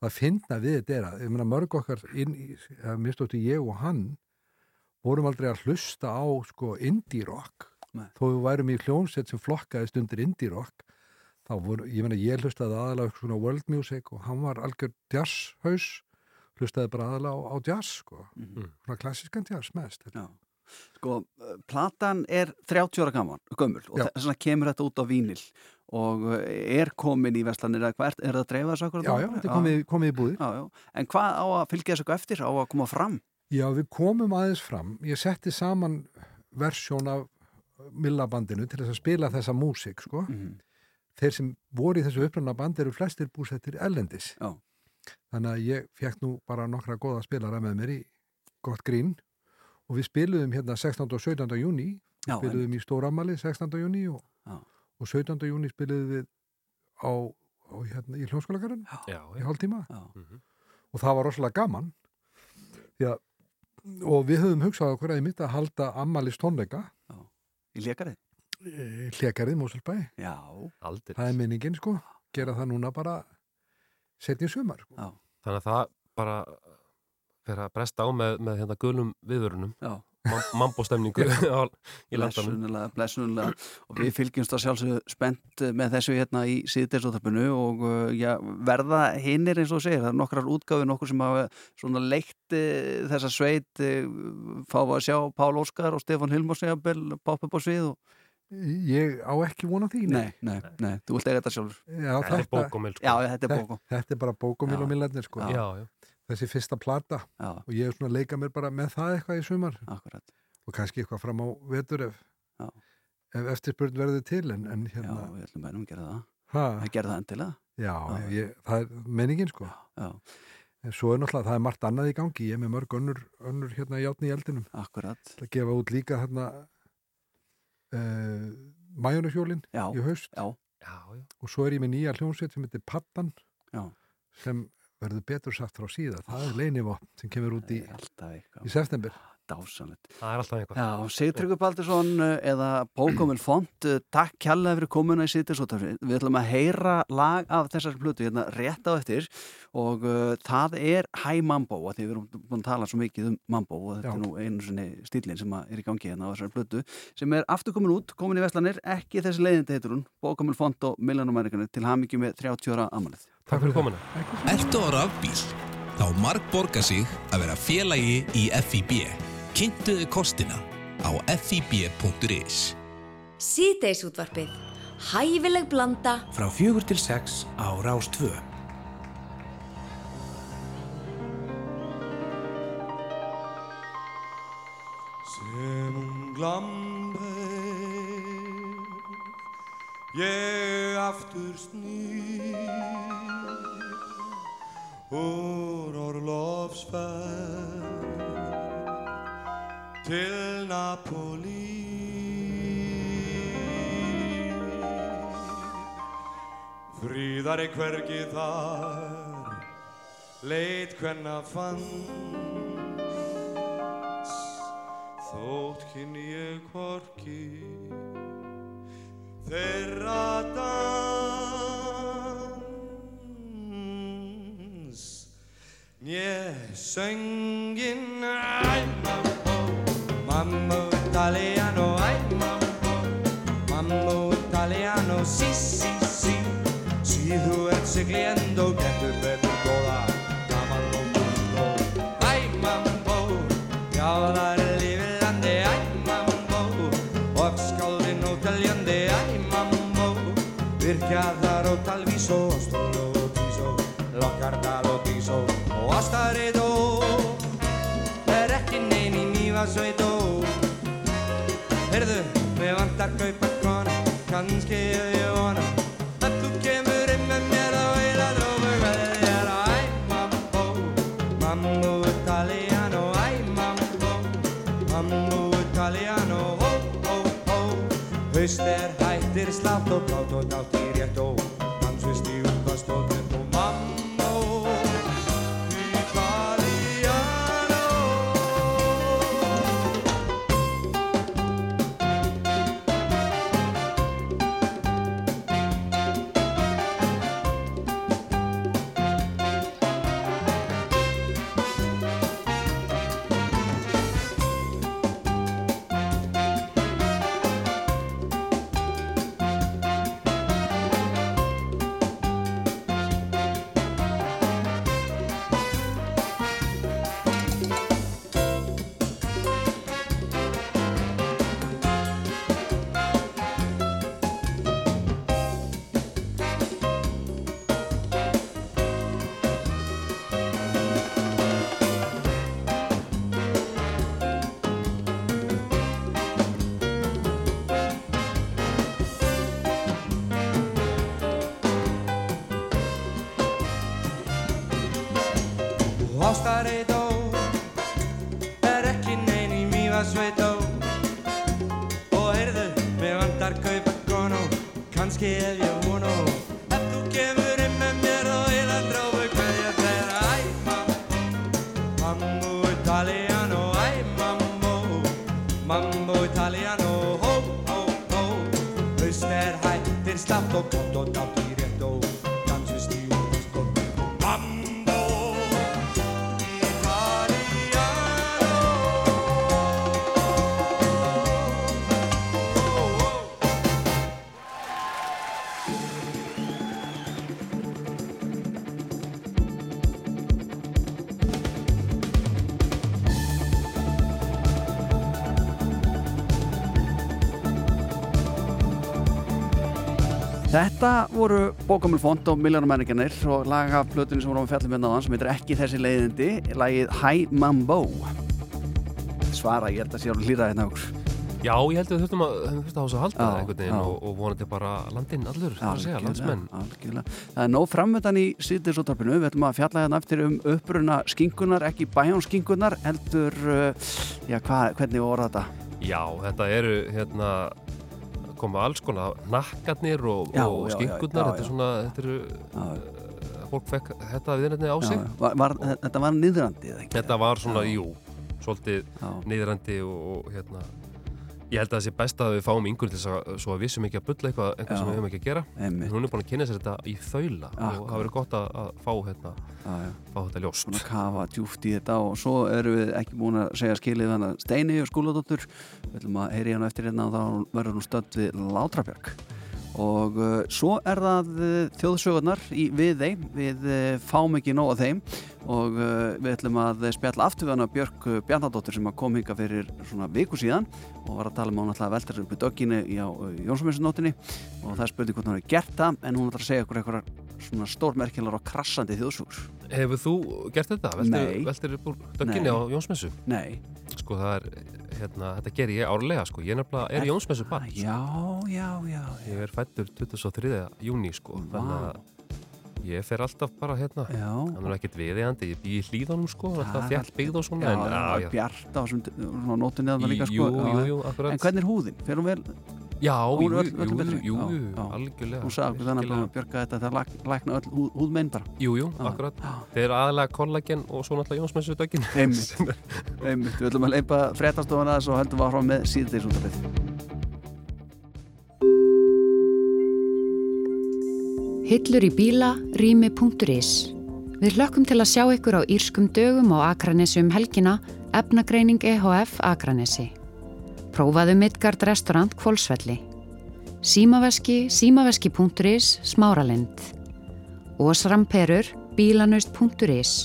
og að finna við þetta er að ég meina mörg okkar inn í, að mistóttu ég og hann vorum aldrei að hlusta á sko indie rock. Nei. þó við værum í hljómsett sem flokkaðist undir indie rock þá voru, ég meina ég hlustaði aðalega á svona world music og hann var algjör jazzhaus hlustaði bara aðalega á, á jazz sko, Mhm. svona klassískan jazz mest Já. Sko, uh, platan er 30 ára gaman, gömul og þess vegna kemur þetta út á vínil og uh, er komin í verslanir eða hvað er, það að dreifa þessu akkur? Já, já, þetta er komið, komið í búði Já, já. En hvað á að fylgja þessu eftir? Á að koma fram? Já, við komum aðeins fram. Ég setti saman versjón af millabandinu til þess að spila þessa músík, sko. Mhm. Þeir sem voru í þessu upprunna band eru flestir búsettir ellendis. Já. Þannig að ég fekk nú bara nokkra góða spilara með mér í gott grín og við spiluðum hérna 16. og 17. júni. Við Já, spiluðum í Stóramali 16. júni og, Já. og 17. júni spiluðum við á, á hérna, í hljómskólagarinn Já, í hálftíma Já. og það var rosalega gaman því að og við höfum hugsað okkur að ég mitt að halda ammalist tónleika Í lekarið? hlekarið Mósulbæ Já. Aldrei. það er minningin sko, gera það núna bara setni sumar sko. Já. Þannig að það bara fer að bresta á með, með hérna gulum viðvörunum Já. mambo stemningu í landanum Blessunulega, blessunulega og við fylgjumst að sjálfsögðu spennt með þessu hérna í síðdeisóþarpinu og uh, já, verða hinnir eins og segir, það er nokkrar útgáfi nokkur sem hafa svona leitt uh, þessa sveit uh, fá að sjá Pál Óskar og Stefán Hilmars poppa upp á svið og ég á ekki vona því Nei, nei, nei, þú vilt eiga þetta sjálfur Já, Þetta er bókomil, sko. Já, þetta er bókom þetta er bara bókumil Já. og millarnir sko. Já, já. þessi fyrsta plata Já. og ég er svona að leika mér bara með það eitthvað í sumar Akkurat. og kannski eitthvað fram á vetur ef, Já. ef eftirspurn verður til en, en Já, hérna við ætlum bænum að gera það. ha, Það gerði það endilega. já, Já. ég, það er menningin sko Já, en svo er náttúrulega, það er margt annað í gangi ég er með mörg önnur, önnur hérna játni í eldinum akkurat. að gefa út líka hérna uh, majónushjólin Já, í haust já, Já, já. og svo er ég með nýja hljómsveit sem heitir Pattan já. sem verður betur sagt frá síða það er leinivopn sem kemur út í, í september Dásanlegt. Það er alltaf einhvað. Já, Sigtryggur Baldursson uh, eða Bókomil Font, uh, takk kjærlega fyrir komuna í sýtisótafri. Við ætlum að heyra lag af þessari plötu hérna rétt á eftir og uh, það er Hæ Mambo að því við erum búin að tala svo mikið um Mambo og þetta Já. er nú einu svona stílinn sem er í gangi hérna á þessari plötu sem er aftur komin út, komin í Vestlanir, ekki þessi leiðindi heitur hún, Bókomil Font og Millanumæringarnir til hamingi með 30 ára amalið. Takk fyrir komuna. Ertu á rafbíl? Þá marg borga sig að vera félagi í FIB. Kynntuðu kostina á fib.is. Síðdeis útvarpið. Hæfileg blanda. Frá fjögur til sex á Rás 2. Sem hún glamber Ég aftur snýr Úr orlofsferð Til Napoli. Fríðari hvergi þar Leit hvenna fann Þótt kynni ég hvorki þeirra dans. Né söngin Æ mambo, mambo italiano Æ mambo, mambo italiano Sí, sí, sí, sí þú ert sigliendo Getur vantar kaupa kona, kannski ef ég vona Að þú kemur inn með mér á eila drófu Veðjar á æ mambo, mambo italiano Æ mambo, mambo italiano Hó, hó, hó, haust er hættir slátt og gátt og dátt. í Þetta voru Bókamil Font og Miljónumæringarnir og laga af plötunni sem vorum að fjalla með náðan sem heitir ekki þessi leiðindi, lagið Hi Mambo Svara, ég held að sé að hlýra hérna okkur Já, ég held að við þurftum að, þurftum að, að halda það einhvern veginn og, og vonandi bara landinn allur, það er að segja, landsmenn. algjörlega. Það er nóg framöndan í síðdegsotarpinu. Við ætlum að fjalla hérna eftir um uppruna skinkunar, ekki bæjón skinkunar, heldur, uh, já, hva, hvernig voru þetta? Já, þetta eru hérna koma alls konar nakkarnir og, og skinkurnar, þetta er svona, þetta eru, uh, fólk fekk þetta viðrændið á sig. Var, var, þetta var niðrandi, eða ekki? Þetta var svona, jú, svolítið niðrandi og, og hérna, ég held að það sé best að við fáum yngur til þess að, að við sem ekki að bulla eitthvað, eitthvað sem við höfum ekki að gera. Einmitt. Hún er búin að kynna sér þetta í þaula og Akkurat. það verður gott að, að fá, hérna, Já, já. fá þetta ljóst. Svona kafa djúft í þetta og svo erum við ekki búin að segja skilið hann að Steini og skóladóttur. Við ætlum að heyri hann eftir hérna og þá verður hún stödd við Látrabjörg. Og uh, svo er það uh, þjóðsögurnar við þeim, við uh, fáum ekki nóg af þeim. Og uh, við ætlum að spjalla aftur við hana Björk Bjarnadóttur sem að kom hinga fyrir svona viku síðan og var að tala um að hún ætlaði að velta sér upp í dögginu í uh, Jónsmessunóttinni. Og það spurði hvort hún hefði gert það en hún ætlaði að segja okkur eitthvað svona stórmerkilar og krassandi þjóðsögur. Hefur þú gert þetta? Veltir, upp úr dögginni Nei. á Jónsmessu? Nei. Sko það er, hérna, þetta ger ég árlega sko, ég er nefnilega, er Er- Jónsmessu barn. Já, já, já. Ég er fættur 23. júni sko, þannig að ég fer alltaf bara hérna, hann er ekkert viðeigandi, ég bý í hlýðanum sko, Það alltaf þjætt byggð og svona, Já, en það já, já. bjart á þessum svona nótunni þarna líka Jú, sko. jú, Já. jú, akkurat. En hvernig er húðin? Fer hún vel? Já, jú, er öll- öllum jú, jú, jú, algjörlega. Hún sagði okkur þannig að björga þetta það læk, lækna öll húð, húðmein bara. Jú, jú, Já. akkurat. Þeir eru aðalega kollagen og svo náttúrulega Jónsmessu döggin. Einmitt, einmitt. Við ætlum að leipa fréttastofana þess og höldum við Hillur í bíla, rými.is Við hlökkum til að sjá ykkur á Írskum dögum og Akranesi um helgina, efnagreining EHF Akranesi. Prófaðu Midgard restaurant Kvolsvelli. Símaveski, símaveski.is, Smáralind. Ósramperur, bílanust.is.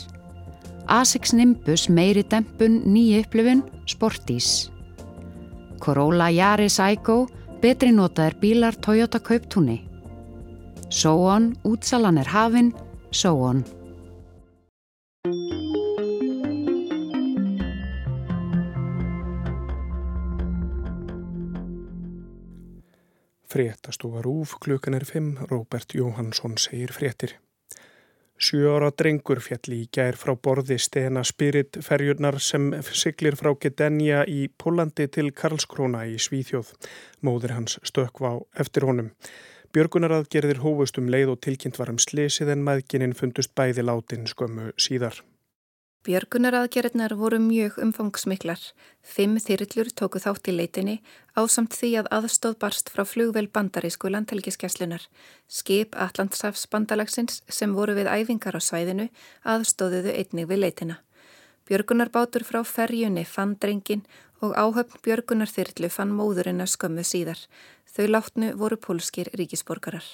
Asics Nimbus meiri dempun, ný upplifun, Sportís. Corolla Yaris Igo, betri notaðir bílar Toyota Kauptúni. So on, útsalan er hafin, so on. Fréttastofa Rúf, klukkan er 5, Róbert Jóhannsson segir fréttir. Sjö ára drengur fjalli í gær frá borði Stena Spirit ferjurnar sem siglir frá Gedenja í Pólandi til Karlskrona í Svíþjóð. Móðir hans stökva á eftir honum. Björgunaraðgerðir hófust um leið og tilkynnt var um slesið en maðgininn fundust bæði látin skömmu síðar. Björgunaraðgerðnar voru mjög umfangsmiklar. Fimm þyrillur tóku þátt í leitinni ásamt því að aðstóð barst frá flugvel bandarísku landhelgiskeslunar. Skip Atlantsafs bandalagsins sem voru við æfingar á svæðinu aðstóðuðu einnig við leitina. Björgunarbátur frá ferjunni fann drengin og áhöfn björgunarþyrlu fann móðurinn að skömmu síðar. Þau látnu voru pólskir ríkisborgarar.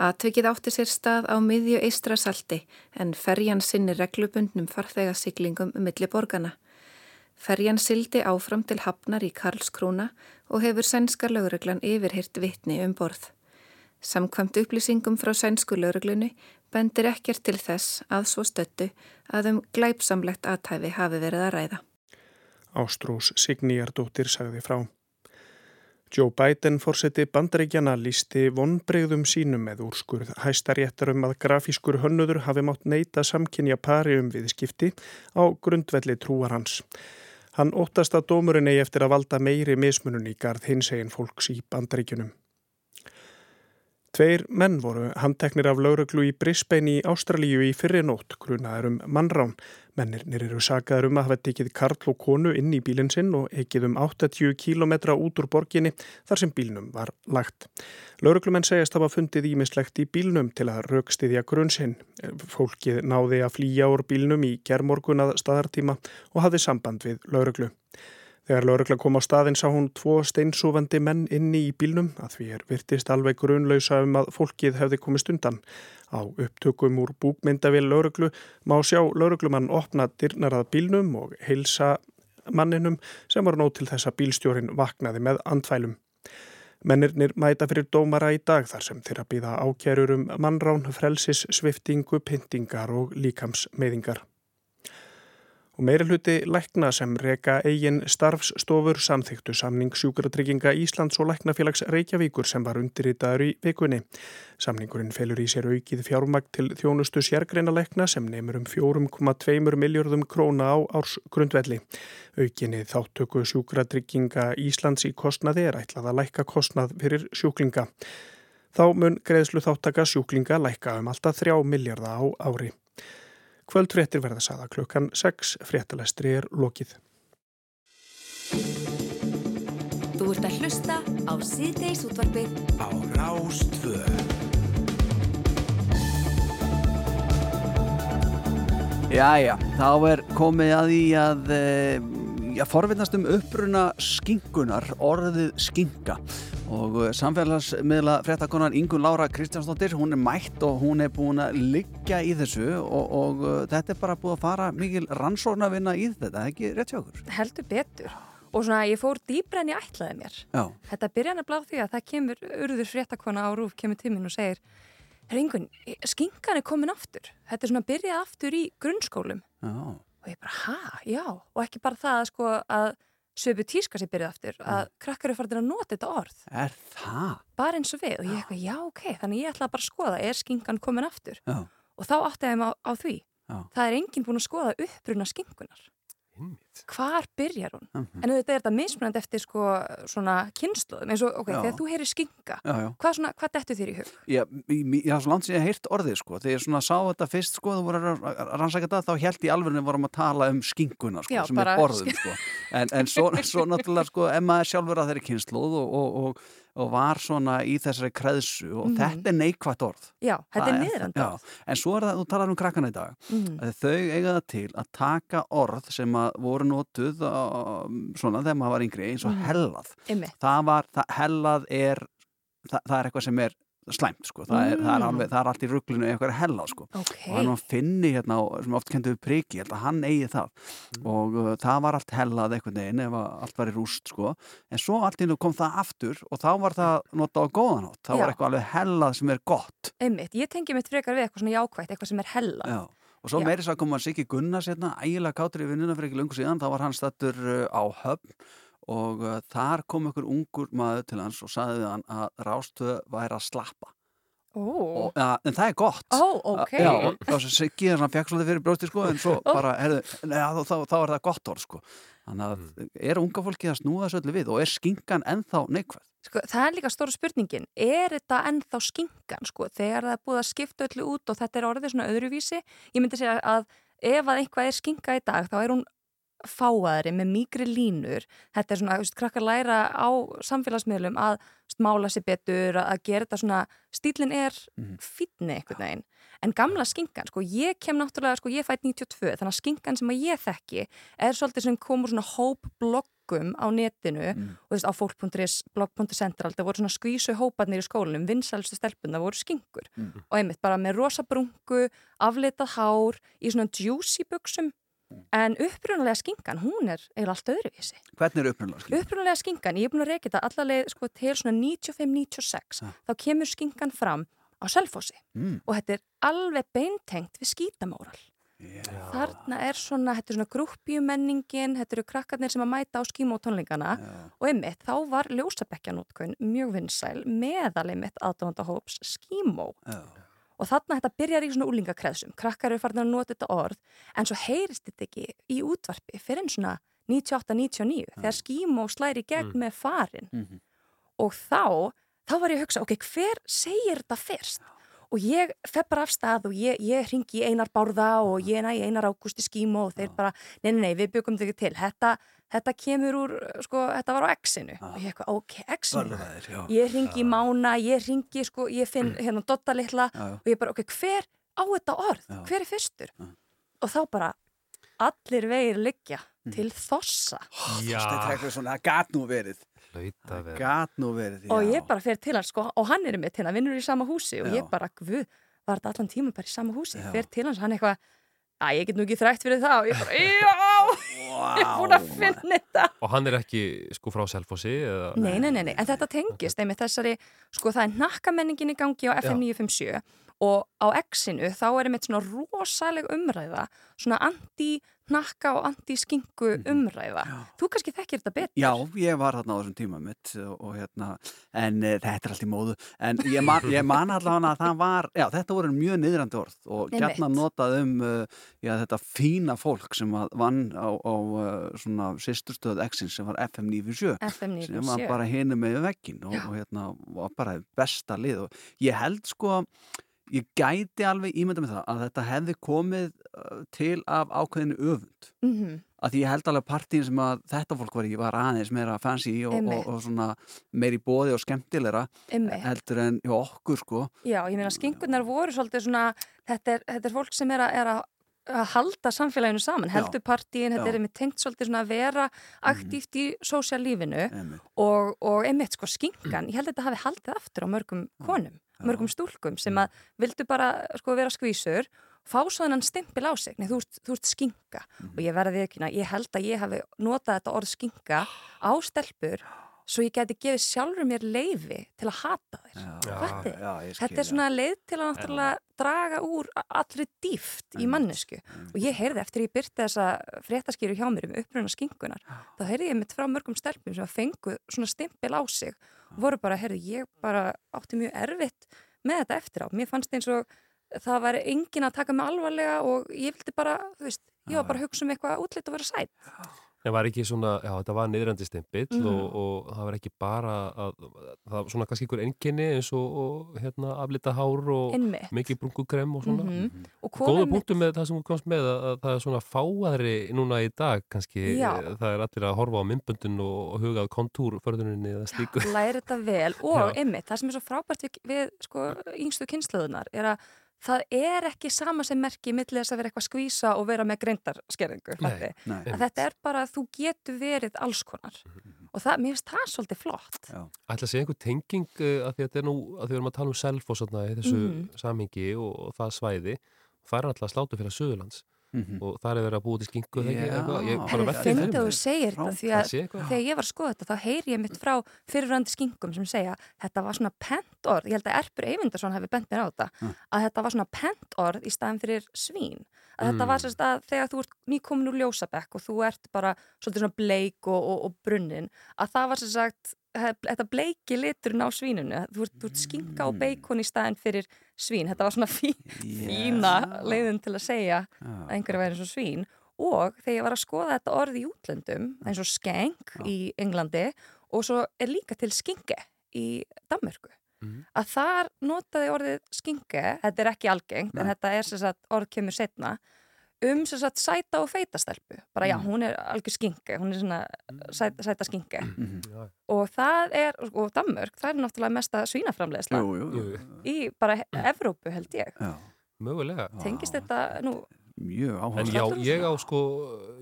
Atvikið átti sér stað á miðju eistrasalti en ferjan sinni reglubundnum farþegasiklingum milli borgana. Ferjan sildi áfram til hafnar í Karlskrúna og hefur sænska lögreglan yfirhirt vitni um borð. Samkvæmt upplýsingum frá sænsku lögreglunni bendir ekkert til þess að svo stöttu að um glæpsamlegt aðtæfi hafi verið að ræða. Ástrós Signýjardóttir sagði frá. Joe Biden fórseti bandaríkjana lísti vonbreyðum sínum með úrskurð hæstaréttar um að grafískur hönnuður hafi mátt neyta samkynja pari um viðskipti á grundvelli trúar hans. Hann óttast að dómurinn eigi eftir að valda meiri mismunun í garð hins egin fólks í bandaríkjunum. Tveir menn voru handteknir af lauruglu í Brisbane í Ástralíu í fyrri nótt, grunaður um mannrán. Mennirnir eru sagaður um að hafa tekið karl og konu inn í bílinn sinn og ekið um 80 km út úr borginni þar sem bílnum var lagt. Lauruglumenn segjast hafa fundið ímislegt í bílnum til að raukstiðja grunnsinn. Fólkið náði að flýja úr bílnum í germorgunað staðartíma og hafði samband við lauruglu. Þegar laurugla kom á staðin sá hún tvo steinsúfandi menn inni í bílnum að því er virtist alveg grunlausa um að fólkið hefði komist undan. Á upptökum úr búkmyndavél lauruglu má sjá lauruglumann opna dyrnar að bílnum og heilsa manninum sem var nót til þess að bílstjórin vaknaði með andfælum. Mennirnir mæta fyrir dómara í dag þar sem þeirra býða ákjærur um mannrán, frelsis, sviftingu, pyntingar og líkamsmeyðingar. Og meiri hluti lækna sem reka eigin starfsstofur samþyktu samning sjúkratrygginga Íslands og læknafélags Reykjavíkur sem var undirritaður í vikunni. Samningurinn felur í sér aukið fjármagn til þjónustu sérgreina lækna sem nefnur um 4,2 miljardum króna á árs grundvelli. Aukinni þáttöku sjúkratrygginga Íslands í kostnaði er ætlað að lækka kostnað fyrir sjúklinga. Þá mun greiðslu þáttaka sjúklinga lækka um alltaf 3 miljardar á ári. Kvöldfréttir verða saða klukkan 6, fréttalestri er lokið. Þú ert að hlusta á síðdeis útvarfið á Rástvöð. Jæja, þá er komið að því að já, forvittnast um uppruna skingunar, orðið skinga og uh, samfélagsmiðla fréttakonan Ingun Lára Kristjánsdóttir, hún er mætt og hún er búin að liggja í þessu og, og uh, þetta er bara búið að fara mikil rannsóknar vinna í þetta, ekki rétt hjá okkur? Heldur betur og svona ég fór dýbra en ég ætlaði mér Já. þetta byrja hann að bláð því að það kemur urður fréttakona á rúf, kemur tíminn og segir Ringun, skinkan er komin aftur þetta er svona að byrja aftur í grunnskólum Já. Og ég bara, ha, já. Og ekki bara það sko að söpu tíska sér byrjuð aftur að krakkar eru farin að nota þetta orð. Er það? bara eins og við. Og ég eitthvað, já ok, þannig ég ætla bara að skoða er skinkan komin aftur? Já. og þá átti ég mig á, á því. Já. það er enginn búin að skoða uppruna skinkunar hvar byrjar hún Mhm. en auðvitað er þetta mismunandi eftir sko svona kynsluðum eins og ok, Já. þegar þú heyrir skinka Já, já. hvað, svona, hvað dettur þér í hug? Já, ég ég haf svo langt sem ég hef heyrt orðið sko þegar ég svona sá þetta fyrst sko þú voru að að rannsaka þetta þá held ég alveg vorum að tala um skinkuna sko sem er borðum sko en, en svo, svo náttúrulega sko ef maður sjálfur að þeirri kynsluð og, og, og, og var svona í þessari kreðsu og Mhm. þetta er neikvætt orð Já, þetta Það er niðrandi já, En svo er það, þú talar um krakkana í dag að þau eiga það til að taka orð sem að voru notuð á, svona þegar maður var yngri eins og Mhm. hellað Einmitt. það var, það, hellað er það, það er eitthvað sem er slæmt sko. það, er, það, er Mm. alveg, það er allt í rugglinu eitthvað er hellað sko. Ok. og hann var finni hérna sem oft við priki, ég held að hann eigi það og uh, það var allt hellað einhvern veginn ef allt var í rúst sko. en svo allt í nú kom það aftur og þá var það notað á góðanátt þá Já. var eitthvað alveg hellað sem er gott einmitt, ég tengi mitt frekar við eitthvað svona jákvægt eitthvað sem er hella Já. Og svo Já. meiri svo kom að Siggi Gunnars hérna, ægilega kátur í vinnuna fyrir ekki lungu síðan þá var hann stattur uh, á höfn og uh, þar kom einhver ungur maður til hans og sagði við hann að rástöð væri að slappa Ó, og, ja, en það er gott Ó, ok. Já, og þá sem Siggi hann fekk svolítið fyrir brjósti sko, en svo bara, herðu, neða, þá, þá, þá er það gott orð sko. Þannig að er unga fólki að snúa þessu öllu við og er skingan ennþá neikvæð? Sko, það er líka stóra spurningin, er þetta ennþá skinkan, sko, þegar það er búið að skipta öllu út og þetta er orðið svona öðruvísi, ég myndi segja að ef að eitthvað er skinka í dag, þá er hún fáaðri með mýgri línur, þetta er svona, þú veist, krakkar læra á samfélagsmiðlum að veist, mála sér betur, að gera þetta svona, stílinn er Mhm. fínni einhvern veginn, en gamla skinkan, sko, ég kem náttúrulega, sko, ég fætt 92, þannig að skinkan sem að ég þekki er svolítið sem komur svona hóp bloggum á netinu Mm. og þú veist á fólk.is, blogg.central það voru svona skvísu hóparnir í skólanum vinsælstu stelpun, það voru skinkur Mm. og einmitt bara með rosa brungu aflitað hár, í svona juicy buksum, en upprunalega skinkan, hún er eiginlega allt öðruvísi. Hvernig er upprunalega skingan? upprunalega skinkan, ég er búin að reyka þetta allaveg sko, til svona 95-96 þá kemur skinkan fram á Selfossi. Mm. og þetta er alveg beintengt við skítamóral. Þarna er svona, þetta er svona grúppjumenningin, þetta eru krakkarnir sem að mæta á skímótónleikana og einmitt þá var ljósabekkjanótkun mjög vinsæl meðal einmitt aðdóndahóps skímó. Já. Og þarna þetta byrjar í svona úlingakreðsum krakkar eru farin að nota þetta orð en svo heyrist þetta ekki í útvarpi fyrir en svona 98-99 þegar skímó slæri gegn með farin Mhm. og þá, þá var ég að hugsa, ok, hver segir þetta fyrst? Og ég fer bara af stað og ég, ég ringi Einar Bárða og ég næ Einar Ágústi Skímo og þeir bara, nei, nei, nei, við byggum ekki til. Þetta, þetta kemur úr, sko, þetta var á X-inu. Og ég eitthvað, ok, X-inu. Ég ringi í Mána, ég ringi, sko, ég finn hérna Dotta litla Já, já. og ég bara, ok, hver á þetta orð? Já. Hver er fyrstur? Og þá bara, allir vegir liggja Mm. til þossa. Það er svona, gat nú verið. Gat nú verið, já og ég bara fer til hans sko, og hann er mitt hérna, vinnur í sama húsi og ég bara, guð, var þetta allan tíma bara í sama húsi, Já. fer til hans, hann eitthvað að ég get nú ekki þrætt fyrir það og ég bara, já, ég er búin að finna þetta. Og hann er ekki sko frá Selfossi eða... nei, nei, nei, nei, en þetta tengist einmitt þessari, sko það er nakkamenningin í gangi á FM 957 og á X-inu þá er einmitt svona rosaleg umræða svona anti-nakka og anti-skingu umræða. Þú kannski þekkir þetta betur. Já, ég var þarna á þessum tíma mitt og, og hérna, en e, þetta er allt í móðu en ég man, ég man allavega að það var já, þetta voru mjög niðrandi orð og gætna notað um uh, já, þetta fína fólk sem að vann á, á uh, svona sýsturstöð X-ins sem var FM 97 FM sem var 97. bara hinu með vekkin og, Já. og hérna var bara besta lið og ég held sko ég gæti alveg ímynda með það að þetta hefði komið uh, til af ákveðinu öfund. Mhm. að því ég held alveg partíin sem að þetta fólk var í var aðeins meira fancy og, og, og svona meiri bóði og skemmtilegra heldur en hjá okkur sko. Já, ég meina skingunar voru svolítið svona, þetta er, þetta er fólk sem er að, er að að halda samfélaginu saman, heldur partíin, þetta Já. Mhm. er einmitt tengt svolítið svona að vera aktíft í sósjálífinu og, og einmitt sko skinkan, ég held að þetta hafi haldið aftur á mörgum konum, mörgum stúlkum sem að vildu bara sko vera skvísur fá svo þennan stimpil á sig, nei þú ert, þú ert skinka. Mhm. og ég verði ekki, ég held að ég hafi notað þetta orð skinka á stelpur svo ég geti gefið sjálfur mér leifi til að hata þér já, skil, Þetta er svona leið til að náttúrulega draga úr allri dýft í mannesku og ég heyrði eftir ég byrti þessa fréttaskýru hjá mér um uppruna skinkunar þá heyrði ég mitt frá mörgum stelpum sem að fengu svona stimpil á sig voru bara, heyrði, ég bara átti mjög erfitt með þetta eftir á. Mér fannst eins og það var engin að taka mig alvarlega og ég vildi bara, þú veist, ég var bara að hugsa um eitthvað útlitt og vera sætt Það var ekki svona, já þetta var niðrandi stimpill Mhm. og, og það var ekki bara að, það var svona kannski einhver enginni eins og, og hérna aflita hár og Einmitt. mikið brungukrem og svona. Mhm. Og Góða konur- punktu með það sem þú komst með að, að það er svona fáaðri núna í dag kannski, Já. það er allir að horfa á myndböndun og, og hugað kontúrförðuninni eða slíku. læri þetta vel og einmitt, það sem er svo frábært við, við sko, yngstu kynsluðunar er að það er ekki sama sem merki millið þess að vera eitthvað skvísa og vera með greindarskerðingu að þetta er bara að þú getur verið alls konar. Og það, mér finnst það svolítið flott. Ætla að segja einhver tenging uh, að því að þetta er nú, að því við erum að tala um self og svona í þessu Mhm. samhengi og, og það svæði, það er alltaf slátu fyrir Suðurlands Mhm. og það er verið að búið til skingu fyndi fyrir að þú segir þetta því Það að þegar ég var að skoða þetta þá heyri ég mitt frá fyrirrandi skingum sem segja þetta var svona pent orð, ég held að Erpur Eyvindarsson hefði bent mér á þetta, að þetta var svona pent orð í staðin fyrir svín. Að þetta Mm. var sérst að þegar þú ert nýkomin úr ljósabekk og þú ert bara svolítið svona bleik og, og, og brunnin að það var sérst sagt þetta bleiki liturinn á svínunu þú ert, ert skinka og beikon í staðin fyrir svín, þetta var svona fí, fína leiðin til að segja að einhverju væri eins og svín. Og þegar ég var að skoða þetta orð í útlöndum eins og skenk í Englandi og svo er líka til skinke í Danmörku. Að þar notaði orðið skinke þetta er ekki algengt en þetta er sem sagt, orð kemur setna um sem sagt, sæta og feita stelpu. Bara já, hún er algjör skinke hún er svona sæta, sæta skinke. Og það er, og Danmörk það er náttúrulega mesta svínaframleðsla Jú, jú, jú. í bara Evrópu held ég. Já. Mögulega. tengist þetta nú Mjög já, ég á sko,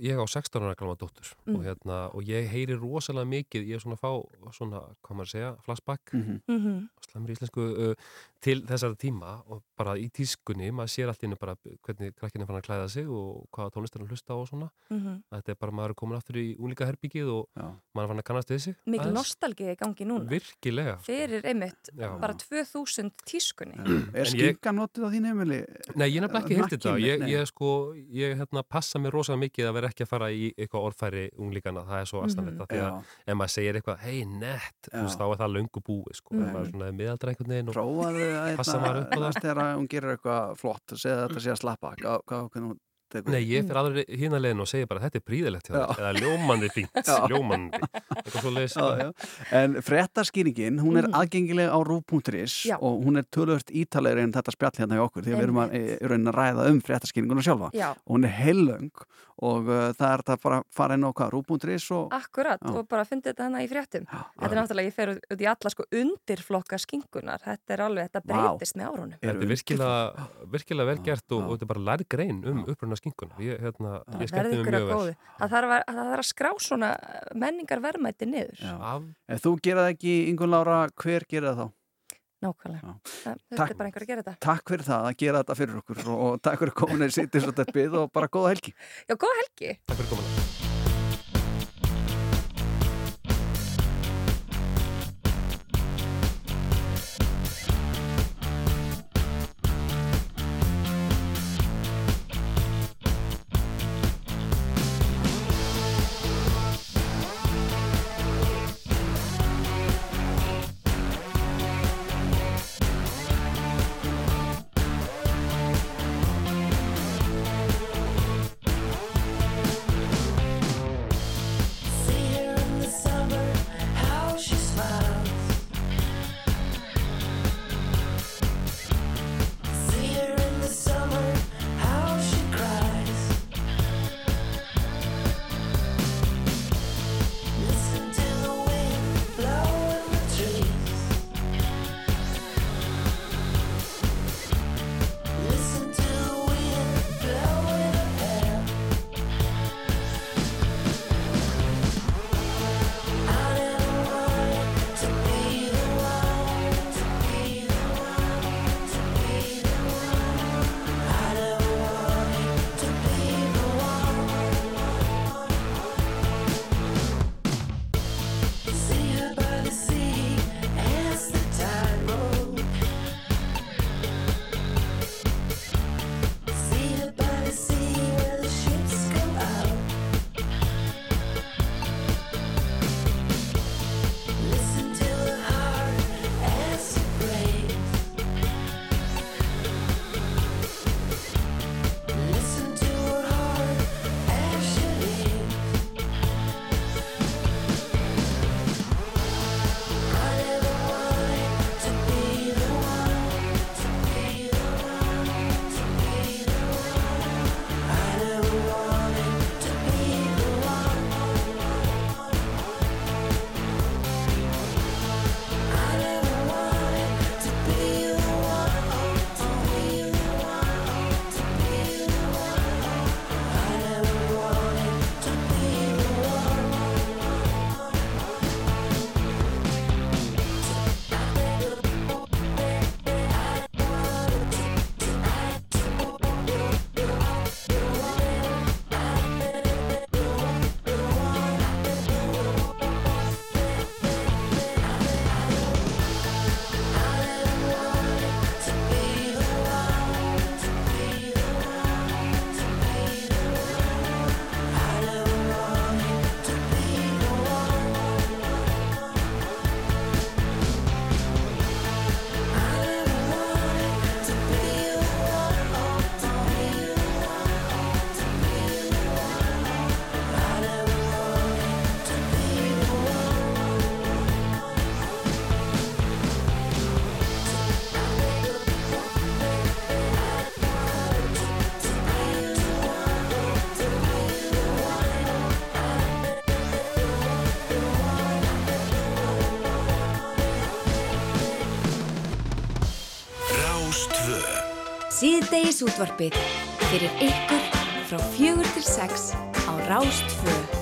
ég á 16 ára gláma dóttur Mm. og hérna, og ég heyri rosalega mikið, ég er svona að fá svona, hvað maður að segja, flashback. Mhm. Mhm. slemur íslensku uh, til þessara tíma og bara í tískunni, maður sér allt í hennu bara hvernig krakkinu fann að klæða sig og hvaða tónlistar hann hlusta á og svona Mhm. þetta er bara maður er komin aftur í úlíka herbyggið og já. maður fann að kannast við sig mikil aðeins. nostalgi í gangi núna Virkilega fyrir einmitt Já. bara 2000 tískunni Er En ég- skinka notið á þín heimili? Nei, ég nefnilega ekki heilt þetta. Ég, ég sko, ég hérna passa mér rosalega mikið að vera ekki að fara í eitthvað orðfæri unglíkana. Það er svo aðstæðanlegt. Mhm. Því að Já. ef maður segir eitthvað, hei, nett, þú Já. veist, þá er það löngu búið, sko. Mm. Er Prófaðu að passa maður upp á það. næst þegar hún gerir eitthvað flott segja þetta sé að slappa hvað, hvað, tekur Nei, ég fyrir alveg hína leiðin og segir bara, þetta er príðilegt. Eða ljómandi fínt, já. En fréttaskýringin, hún er Mhm. aðgengileg á rú.is og hún er tölvört ítalegri en þetta spjall hérna í okkur því að við erum að, í raunin að ræða um fréttaskýringuna sjálfa Já. og hún er heillöng og uh, það er þetta bara að fara inn á hvað, rú.is og Akkurat, Já. og bara fundið þetta hana í fréttum. Þetta er náttúrulega, ég fer út í alla sko undirflokka skinkunar Þetta er alveg, þetta breytist með árunum. Þetta er virkilega, virkilega vel gert og, og þetta er bara lærið grein um uppruna skinkunar. Ég, hérna, ég skemmti mig að mjög vel. Það þarf að, það þarf að skrá svona menningar verðmætti niður Af, Ef þú gera það ekki, Ingun Lára, hver gera það þá? Nákvæmlega, það, þetta er bara einhver að gera þetta. Takk fyrir það að gera þetta fyrir okkur og, og takk fyrir komin að sitja svo teppið og bara góða helgi. Já, góða helgi. Takk fyrir komin. Síðdegis útvarpið fyrir ykkur frá fjögur til sex á Rástvö.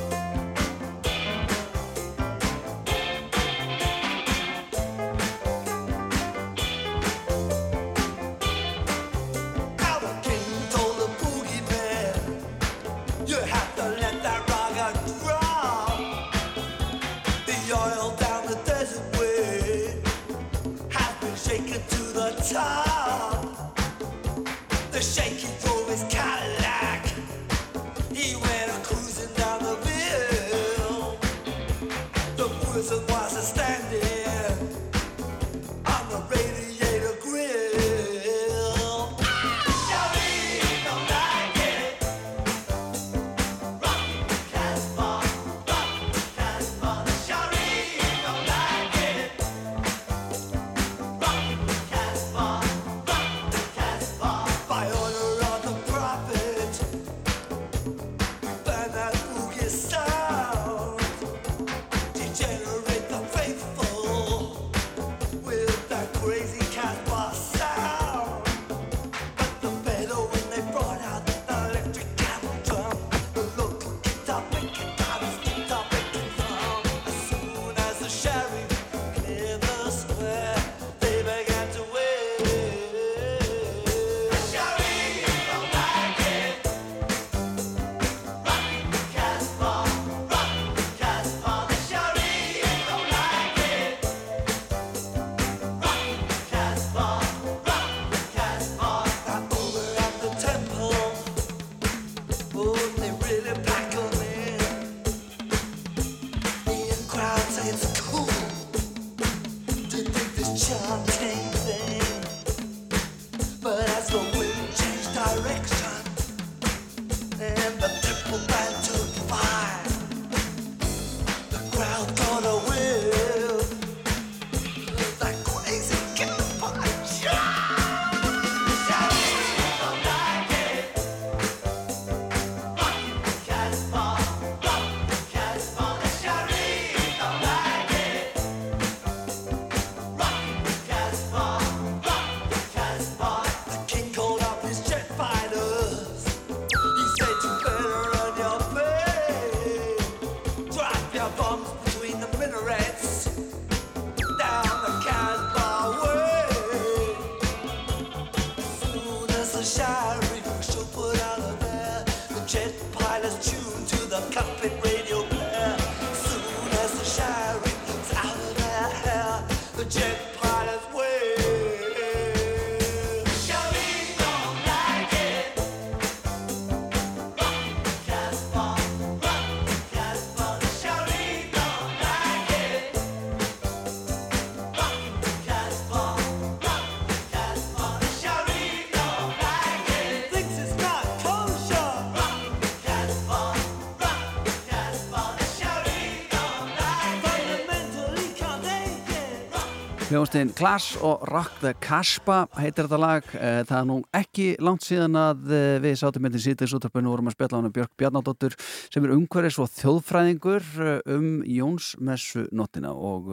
It. Hljóðumstegin Clash og Rock the Casbah heitir þetta lag. Eh, Það er nú ekki langt síðan að eh, við sátum með því sítið sútarpunni vorum að spjalla hann um Björk Bjarnadóttur sem er umhverfis og þjóðfræðingur eh, um Jónsmessu nottina og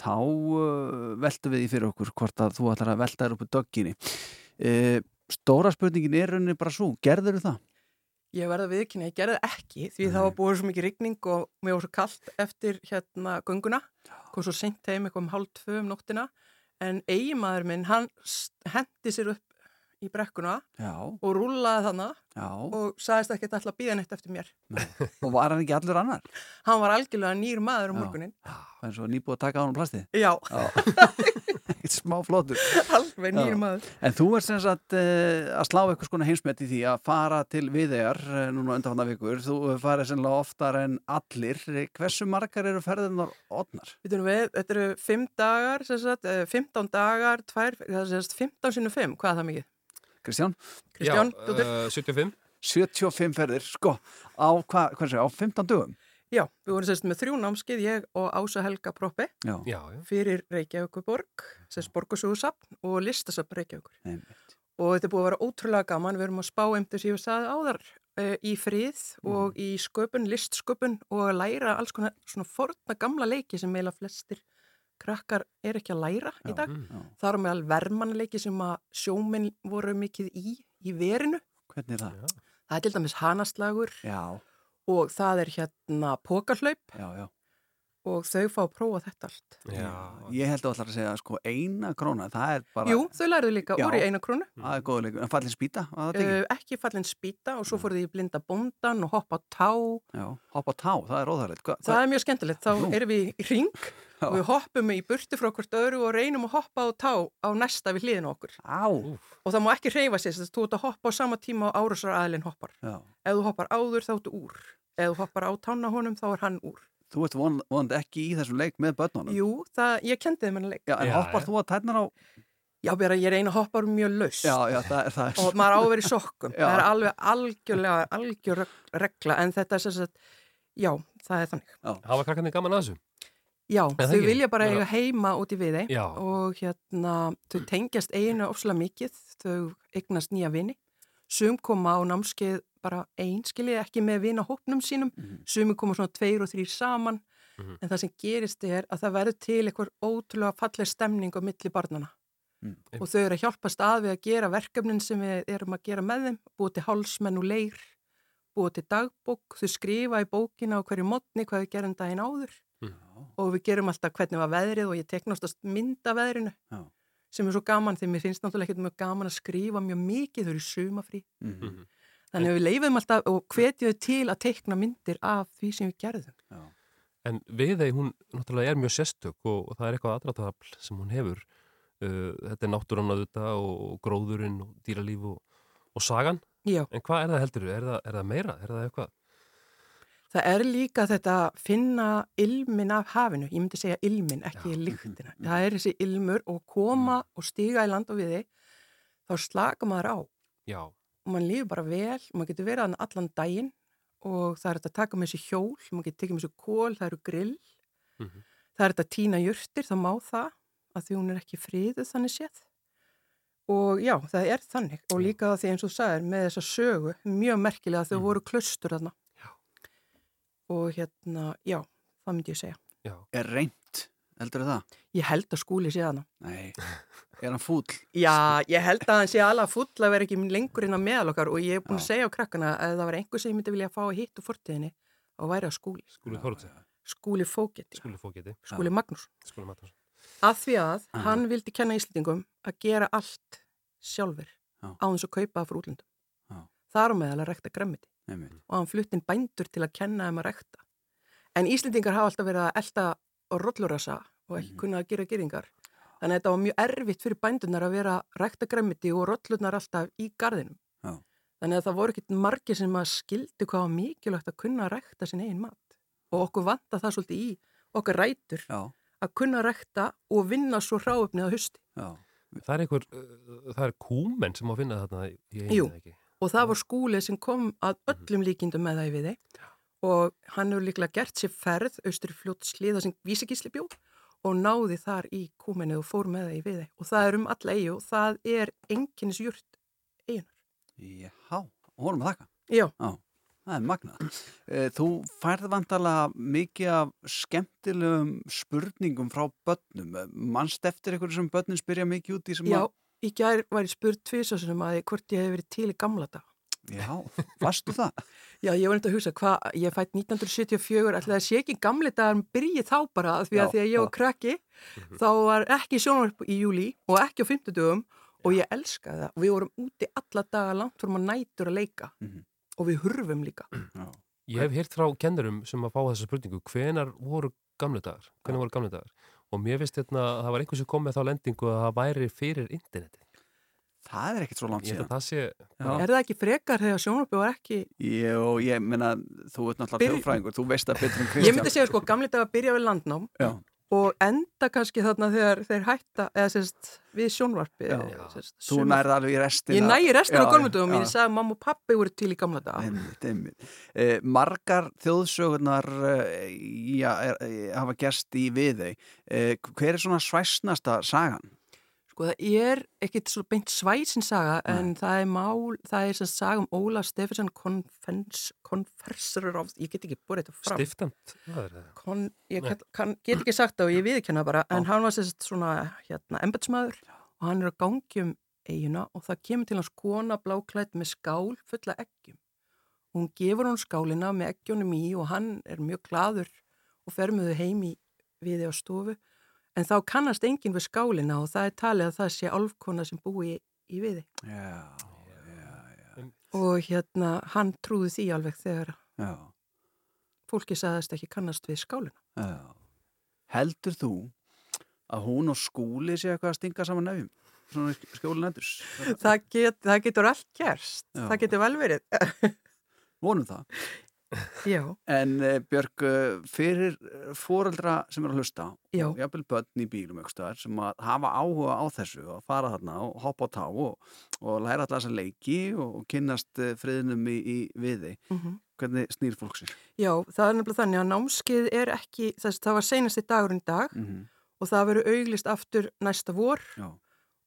þá veltum við í fyrir okkur hvort að þú ætlar að velta þér upp í dögginni. Stóra spurningin er rauninni bara svo, gerður það? Ég verða viðkynna, ég gerði ekki því það var búið svo mikið rigning og mér var svo kallt eftir hérna gönguna kom svo seint heim eitthvað um hálf tvö um nóttina en eigimaður minn hann hendi sér upp í brekkuna Já. og rúlaði þannig og sagðist ekki að ætla að býða neitt eftir mér Og var hann ekki allur annar? hann var algjörlega nýr maður um Já. morgunin Það er svo nýbúið að taka á hann plastið? Já. Eitt smá flottur. Alveg nýr maður. En þú ert sem sagt uh, að slá eitthvað skona heimsmet í því að fara til viðegar uh, núna undanfanna vikur. Þú farið sennilega oftar en allir. Hversu margar eru ferðinar odnar? Við, þetta eru fimm dagar, sem sagt, eh, 15 dagar, tvær, það er sem sagt 15 sinni 5, hvað er það mikið? Kristján? Kristján, Já, dóttir. uh, 75 75 ferðir, sko, á hvað, hvað sé, á 15 dögum? Já, við vorum sérst með þrjú námskeið, ég og Ása Helga Proppi Já. Já, já. fyrir Reykjavíkuborg, sérst Borgarsugusapn og listasapn Reykjavíkur. Einmitt. Og þetta er búið að vera ótrúlega gaman, við erum að spá um þess að ég hef sagði áðar e, í frið og í sköpun, listsköpun og að læra alls konar svona forna gamla leiki sem meila flestir krakkar er ekki að læra í dag. já. Það er meðal vermanleiki sem að sjóminn voru mikið í, í verinu. Hvernig er það? Það er til dæmis hanaslagur Já, og það er hérna pókarhlaup já, já. og þau fá að prófa þetta allt. Já. Ég held að allar að segja sko eina króna, það er bara... Jú, þau lærðu líka Já. úr í eina krónu. Það er góður leikur. En fallin spýta, það? Uh, ekki fallin spýta og svo fór því í blinda bóndan og hoppa á tá. Já, hoppa á tá, það er óþægilegt. Hva, Það er mjög skemmtilegt. Þá erum við í ring og við hoppum í burti frá hvort öðru og reynum að hoppa á tá á næsta við hliðin okkur. Á. Og það má ekki hreyfa sér, þess að þú ert að hoppa á sama tíma á árásar aðlinn hoppar. Já. Ef þú hoppar áður þá ertu úr. Ef þú hoppar á tána honum þá er hann úr. Þú ert von, vonandi ekki í þessum leik með börnunum. Jú, það, ég kendi þeim hennar leik. Já, en hoppar þú að tætnar á... Já, bara ég reyna að hoppa mjög laust. Já, já, það er það. Og maður á að vera í sokkum. Já. Það er alveg algjörlega, algjör regla, en þetta er sem sagt, já, það er þannig. Hafa krakkarnir gaman að þessu? Já, þau vilja bara eiga heima út í viði Já. og hérna, þau tengjast eiginu ofslega mikið, þau eignast nýja vini. Sum koma á námskeið bara einskilið, ekki með vina hópnum sínum, sumi koma svona tveir og þrýr saman, Mhm. en það sem gerist er að það verður til eitthvað ótrúlega falleg stemning á milli barnana. Mm. Og þau eru að hjálpast að við að gera verkefnin sem við erum að gera með þeim, búið til hálsmenn og leir, búið til dagbók, þau skrifa í bókina á hverju mótni hvað við gerum daginn áður og við gerum alltaf hvernig var veðrið og ég teknast að mynda veðrinu Já. sem er svo gaman því mér finnst náttúrulega ekkert mjög gaman að skrifa mjög mikið, þau eru í sumafrí Mhm. þannig að við leifum alltaf og hvetjum þau til að tekna myndir af því sem við gerðum En við þeim, hún náttúrulega er mjög sérstök og, og það er eitthvað aðrættafl sem hún hefur. Uh, þetta er náttúran að þetta og gróðurinn og dýralíf og, og sagan. Já. En hvað er það heldur? Er það, er það meira? Er það eitthvað? Það er líka þetta að finna ilmin af hafinu, ég myndi segja ilmin, ekki lyktina. Það er þessi ilmur og koma og stíga í land og við þig, þá slaka maður á. Já. og mann líður bara vel, maður getur verið hann allan daginn og það er þetta að taka með þessi hjól, maður getur tekið með þessi kól, það eru grill, Mhm. það er þetta að tína jurtir, það má það, að því hún er ekki friðuð þannig séð. Og já, það er þannig. Og líka því eins og þú sagðir með þessa sögu, mjög merkilega að þau voru klaustur þarna. Og hérna, já, það myndi ég segja. Já. Er reynd, heldur það? Ég held að skúli sé þarna. Nei, er hann fúll? Já, ég held að hann sé alveg full að vera ekki lengur inn á meðal okkar og ég er búin að segja á krakkana að ef það var einhver sem ég myndi vilja fá að hitt úr fortíðinni og væri á skúli. Skúli Þóruðsson. Skúli Fógeti. Skúli Fógeti. Skúli Magnús. Skúli Magnús. Að því að Aha. hann vildi kenna Íslandingum að gera allt sjálfur Já. á þess að kaupa það fyrir útlöndum. Já. Þar á meðal að rekta grammiti. Einmitt. Og hann flutt inn bændur til að kenna þeim að rekta. En Íslandingar hafa alltaf verið að elda og rollurasa og Mhm. ekki kunna að gera geringar. Þannig að þetta var mjög erfitt fyrir bændurnar að vera að rekta grammiti og rollurnar alltaf í garðinum. Já. Þannig að það voru ekkit margir sem að skildi hvað var mikilvægt að kunna að rekta sin eigin mat. Og okkur vanta það svolítið í okkar rætur Já. að kunna að rekta og vinna svo hráöfnið að husti. Já. Það er einhver, uh, það er kúmen sem á að finna þarna í eða ekki. Og það var skúli sem kom að öllum líkindum með það í viði og hann hefur líklega gert sér ferð austur í fljótt sliða sem vísigísli bjó og náði þar í kúmenið og fór með það í viði og það er um alla eigi og það er enginis jurt eigunar. Já, og honum að þakka. Já. það er magnað. Eh, Þú færð vantarlega mikið af skemmtilegum spurningum frá börnum. Manst eftir einhverju sem börnin spyrja mikið út í sem Já, að... í gær var ég spurt tvisasunum að hvort ég hef verið til í gamla dag. Já, varstu það? Já, ég var nefndi að hugsa hvað, ég fætt 1974, ætla það sé ekki gamli dagar byrji þá bara af því að Já, því að ég já. var krakki, þá var ekki sjónvarp í júli og ekki á fymtudögum og ég elskaði það. Við vorum úti alla daga langt fyrir maður nætur að leika og við hurfum líka. Ég hef heyrt frá kennurum sem að fá þessa spurningu, hvenar voru gamle dagar? Hvenar voru gamle dagar? Og mér finnst hérna að það var einhver sem kom með þá lendingu að það væri fyrir interneti. Það er ekkert svo langt síðan. að það sé... Er það ekki frekar þegar sjónvarpi var ekki? Jó, ég meina, þú ert náttúrulega Byrj- þjóðfræðingur, þú veist að betur en Kristján. Ég myndi segja sko, gamli dagar byrja við landnám Já. Og enda kannski þarna þegar þeir hætta, eða sérst, við sjónvarpi. Já. eða, sérst, Þú sumar- nærði alveg í restina. Ég nægi restina á golmundum, já. ég sagði mamma og pappi voru til í gamla daga. Einmitt, einmitt. Eh, margar þjóðsögurnar eh, já, er, hafa gerst í við þau. Eh, hver er svona svæsnasta sagan? Sko það er ekkit svo beint svæsinsaga en það er mál, það er sem saga um Óla Steffensen konfersur of, ég get ekki búið þetta fram. Stiftant? Kon, ég kann, kann, get ekki sagt það og ég viðkenna bara, en hann var sérst svona hérna embetsmaður og hann er að gangi um eiguna og það kemur til hans kona bláklætt með skál fulla eggjum. Hún gefur hann skálina með eggjónum í og hann er mjög gladur og fer með þau heim í viði á stofu. En þá kannast enginn við skálina og það er talið að það sé álfkona sem búi í, í viði. Já, Og hérna, hann trúði því alveg þegar já, fólki sagðist ekki kannast við skálina. já. Heldur þú að hún og skúli sé eitthvað að stinga saman nefjum? Svona í skjólinn endurs? Það, get, það getur allt gerst. Já. Það getur vel verið. Vonum það. Já. En uh, Björg, uh, fyrir fóreldra sem er að hlusta Já. og jafnvel börn í bílum einhverstaðar sem að hafa áhuga á þessu og fara þarna og hoppa á tá og, og læra alltaf þessa leiki og, kynnast uh, friðnum í, í viði. Mhm. Hvernig snýr fólk sér? Já, það er nefnilega þannig að námskeið er ekki, þess, það var dagur í dag Mhm. og það verður auglist aftur næsta vor Já.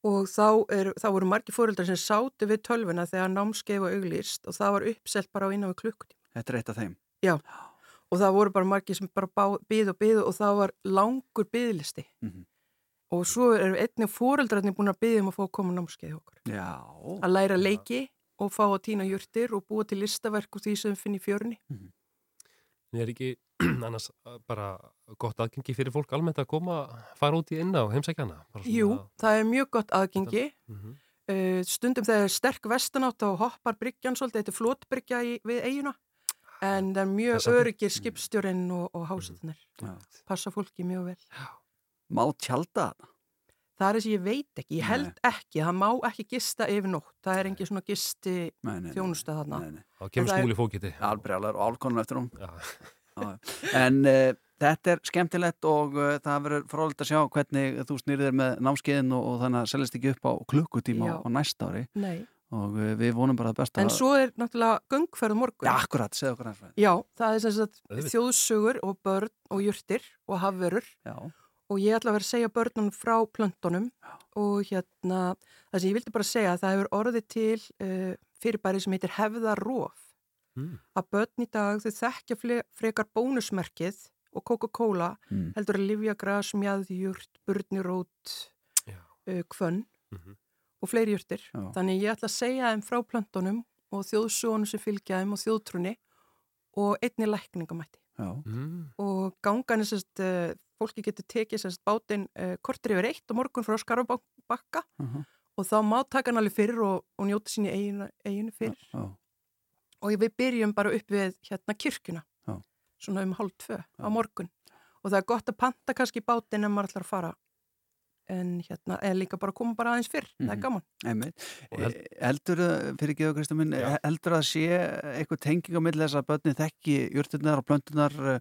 og þá, er, þá voru margir fóreldrar sem sátu við tölvuna þegar námskeið var auglist og það var uppselt bara á innan við klukkutíma. Þetta er eitt af þeim. Já, og það voru bara margir sem bara bá, byð og byð og það var langur byðlisti Mhm. og svo eru einnig fóreldrarnir búin að byðja um að fá að koma námskeið hjá okkur. Já. Að læra leiki og fá að týna jurtir og búa til listaverk úr því sem finnum í fjörunni. En er ekki annars uh, bara gott aðgengi fyrir fólk almennt að koma, fara út í inn á heimsækjana? Bara svona- Jú, það er mjög gott aðgengi. Mhm. Uh, stundum þegar er sterk vestanátt þá hoppar bryggjan svolítið, þetta er flótbryggja í, við eiguna en það er mjög öryggir skipstjórinn og, og hásatunir. Já. Passa fólki mjög vel. Má tjálta þetta? Það er þess að ég veit ekki, ég held ekki, það má ekki gista yfir nótt, það er engin svona gisti Nei, nei, nei. þjónusta þarna. Nei, nei. Þá kemur það skúli fókiti. Albrjálar og álkonum eftir hún. En uh, þetta er skemmtilegt og uh, það verður frólægt að sjá hvernig þú snýrðir með námskeiðin og, og þannig að seljast ekki upp á klukkutíma á, Já. á næsta ári. Nei. Og uh, við vonum bara það besta. En svo er náttúrulega göngferð á morgun. Ja, akkurat, segðu okkur hans. Já, það er sem sagt þjóðsugur og börn og jurtir og hafverur. Já. Og ég ætla að vera að segja börnunum frá plöntunum og hérna, það sem ég vildi bara segja, það hefur orðið til uh, fyrirbæri sem heitir hefðarof. Mm. Að börn í dag þau þekkja frekar bónusmerkið og Coca-Cola Mm. heldur að livjagras, mjæðjurt, burnirót, uh, kvönn Mhm. Og fleiri jurtir. Já. Þannig ég ætla að segja þeim frá plöntunum og þjóðsónum sem fylgja þeim og þjóðtrunni og einni lækningamætti. Já. Mm. Og gangan er sérst, uh, fólki getur tekið sérst bátinn uh, kortir yfir eitt og morgun frá Skarabakka Mhm. og þá má taka hann alveg fyrir og, og njóta sín í eiginu, eiginu fyrir. Já. Og við byrjum bara upp við hérna kirkjuna, Já. svona um hálf tvö á morgun. Og það er gott að panta kannski bátinn ef maður ætlar að fara en hérna, eða líka bara koma bara aðeins fyrr, það er Mhm. gaman. Held- Eh, Heldur það, fyrir geðu Kristján minn, heldur það að sé eitthvað tenging á milli þess að börnin þekki jurturnar og plöntunar, eh,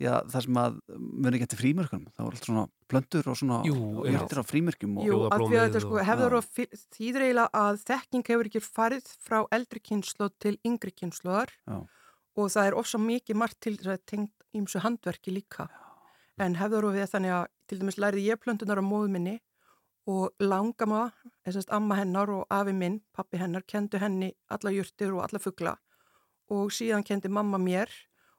já, það sem að muni ekki eftir frímörkunum, það voru allt svona plöntur og svona Jú, og já. jurtir á frímörkjum og Jú, af því að þetta sko hefður Já. og þýður eiginlega að þekking hefur ekki farið frá eldri kynslu til yngri kynsluðar Já. og það er ofsa mikið margt til þess að tengt ímsu handverki líka. En hefður og við þannig að til dæmis lærið ég plöntunar á móðu minni og langama, þess að amma hennar og afi minn, pappi hennar, kendu henni alla jurtir og alla fuggla og síðan kendi mamma mér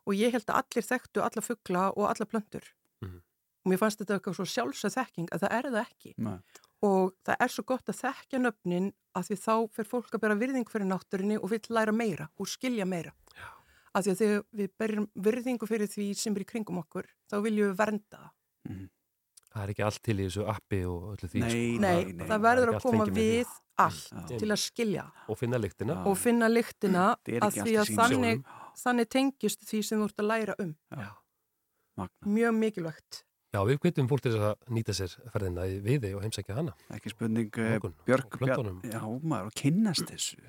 og ég held að allir þekktu alla fuggla og alla plöntur. Mhm. Og mér fannst þetta eitthvað svo sjálfsög þekking að það er það ekki Nei. og það er svo gott að þekkja nöfnin að því þá fer fólk að bera virðing fyrir náttúrinni og vill læra meira og skilja meira. Já. Að því að þegar við berjum virðingu fyrir því sem er í kringum okkur, þá viljum við vernda það. Það er ekki allt til í þessu appi og öllu því. Nei, sko. Nei, nei, það er verður að koma við allt Já. til að skilja Og finna lyktina. og finna lyktina að því að þannig, þannig tengjast því sem þú ert að læra um. Já. Mjög mikilvægt. Já, við hvetjum fólk til að nýta sér ferðina í viði og heimsækja hana. Ekki spurning, eh, á plöntunum. Björg, já maður, og kynnast þessu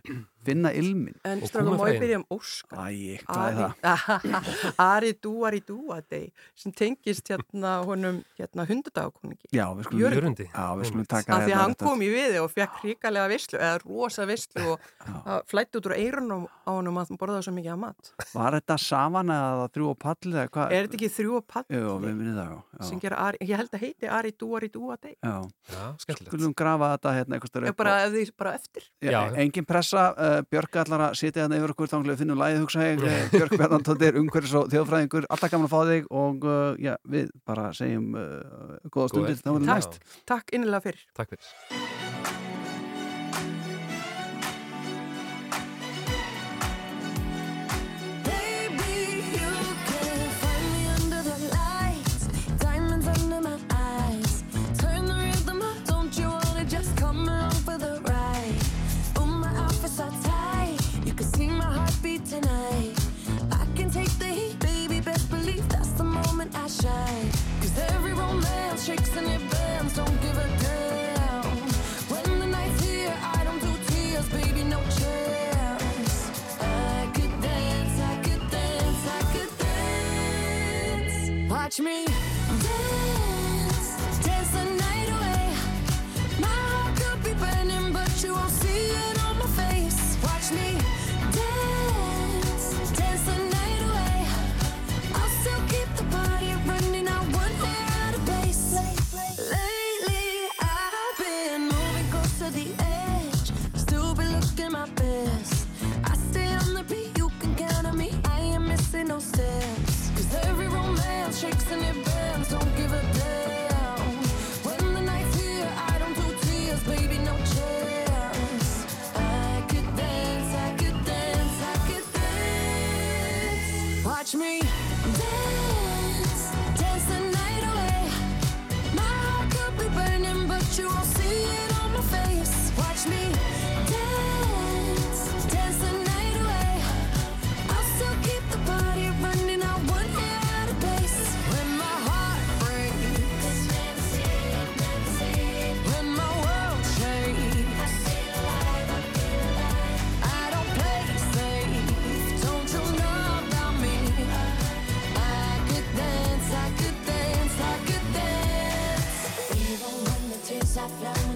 finna ilmin En stráðum að byrja um Óskar Æ, hvað er það? Ari dúar í dúadei sem tengist hérna honum hérna hundudagakoningi Já, við skulum Jörundi Já, við skulum taka það Því hérna hann kom í viði og fekk hrikalega visslu eða rosa visslu og flætti út úr eirunum á honum að hann borðaði svo mikið að mat. Var þetta saman eða þrjú og palli eða hvað? Er þetta ekki þrjú og palli? Jú, við minnum það, já. Ég held að heiti Ari dúar í dúadei Já, skemmtilegt. Björk allar að sitja þarna yfir okkur þá finnum við læðið hugsa ég. Eh, Björk Bjarnandóttir, umhverfis og þjóðfræðingur alltaf gaman að fá þig og eh, já, við bara segjum uh, góða stundir Góð, þá er það næst. Takk innilega fyrir. Takk fyrir. touch me. watch me dance, dance the night away. My heart could be burning, but you won't see it on my face. Watch me. Saplan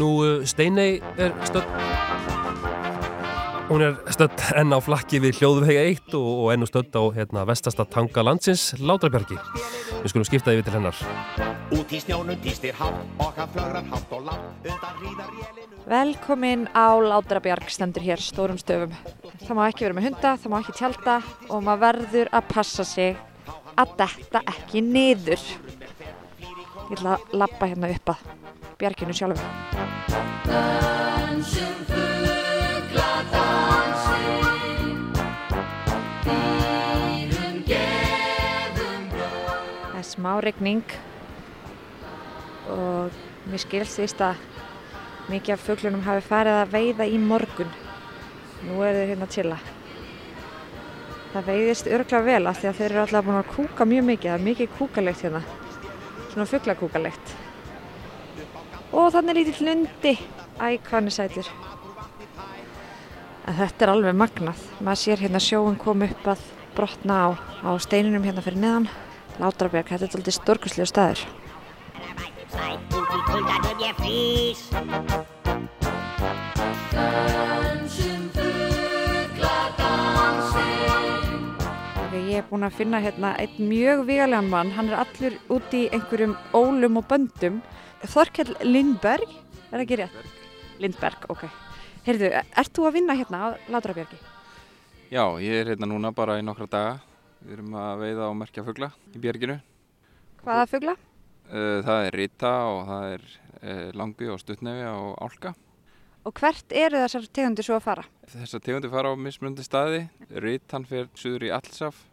Nú, uh, Steinei er stödd Hún er stödd enn á flakki við hljóðvega 1 og, og enn og stödd á hérna, vestasta tanga landsins, Látrabjargi. Við skulum skipta yfir til hennar. Út í snjónum týstir hátt og hann flögrar hátt og látt undan hríðar jélinu. Velkomin á Látrabjarg stendur hér stórum stöfum. Það má ekki vera með hunda, það má ekki tjálta og maður verður að passa sig að detta ekki niður. Ég ætla að lappa hérna upp að bjarginu er smá regning og mér skilst vist að mikið af fuglunum hafi farið að veiða í morgun. Nú eru þeir hérna að chilla. Það veiðist örglega vel af því að þeir eru alltaf búin að kúka mjög mikið. Það er mikið kúkalegt hérna. Svona fuglakúkalegt. Og þannig er lítið lundi. Æ, hvað hann er sætur. En þetta er alveg magnað. Maður sér hérna sjóun kom upp að brotna á, á steininum hérna fyrir neðan. Látrabjörg, þetta er alltaf stórkustlega staður. Út í kuldanum ég frýs ég er búin að finna hérna einn mjög vigalegan mann. Hann er allur út í einhverjum ólum og böndum. Þorkell Lindberg, er það ekki rétt? Lindberg, ok. Heyrðu, ert þú að vinna hérna á Látrabjörgi? Já, ég er hérna núna bara í nokkra daga. Við erum að veiða og merkja fugla í björginu. Hvaða fugla? Uh, Það er rita og það er uh, langi og stuttnefi og álka. Og hvert eru þessar tegundir svo að fara? Þessar tegundir fara á mismundi staði. Ritan fer suður í Allsaf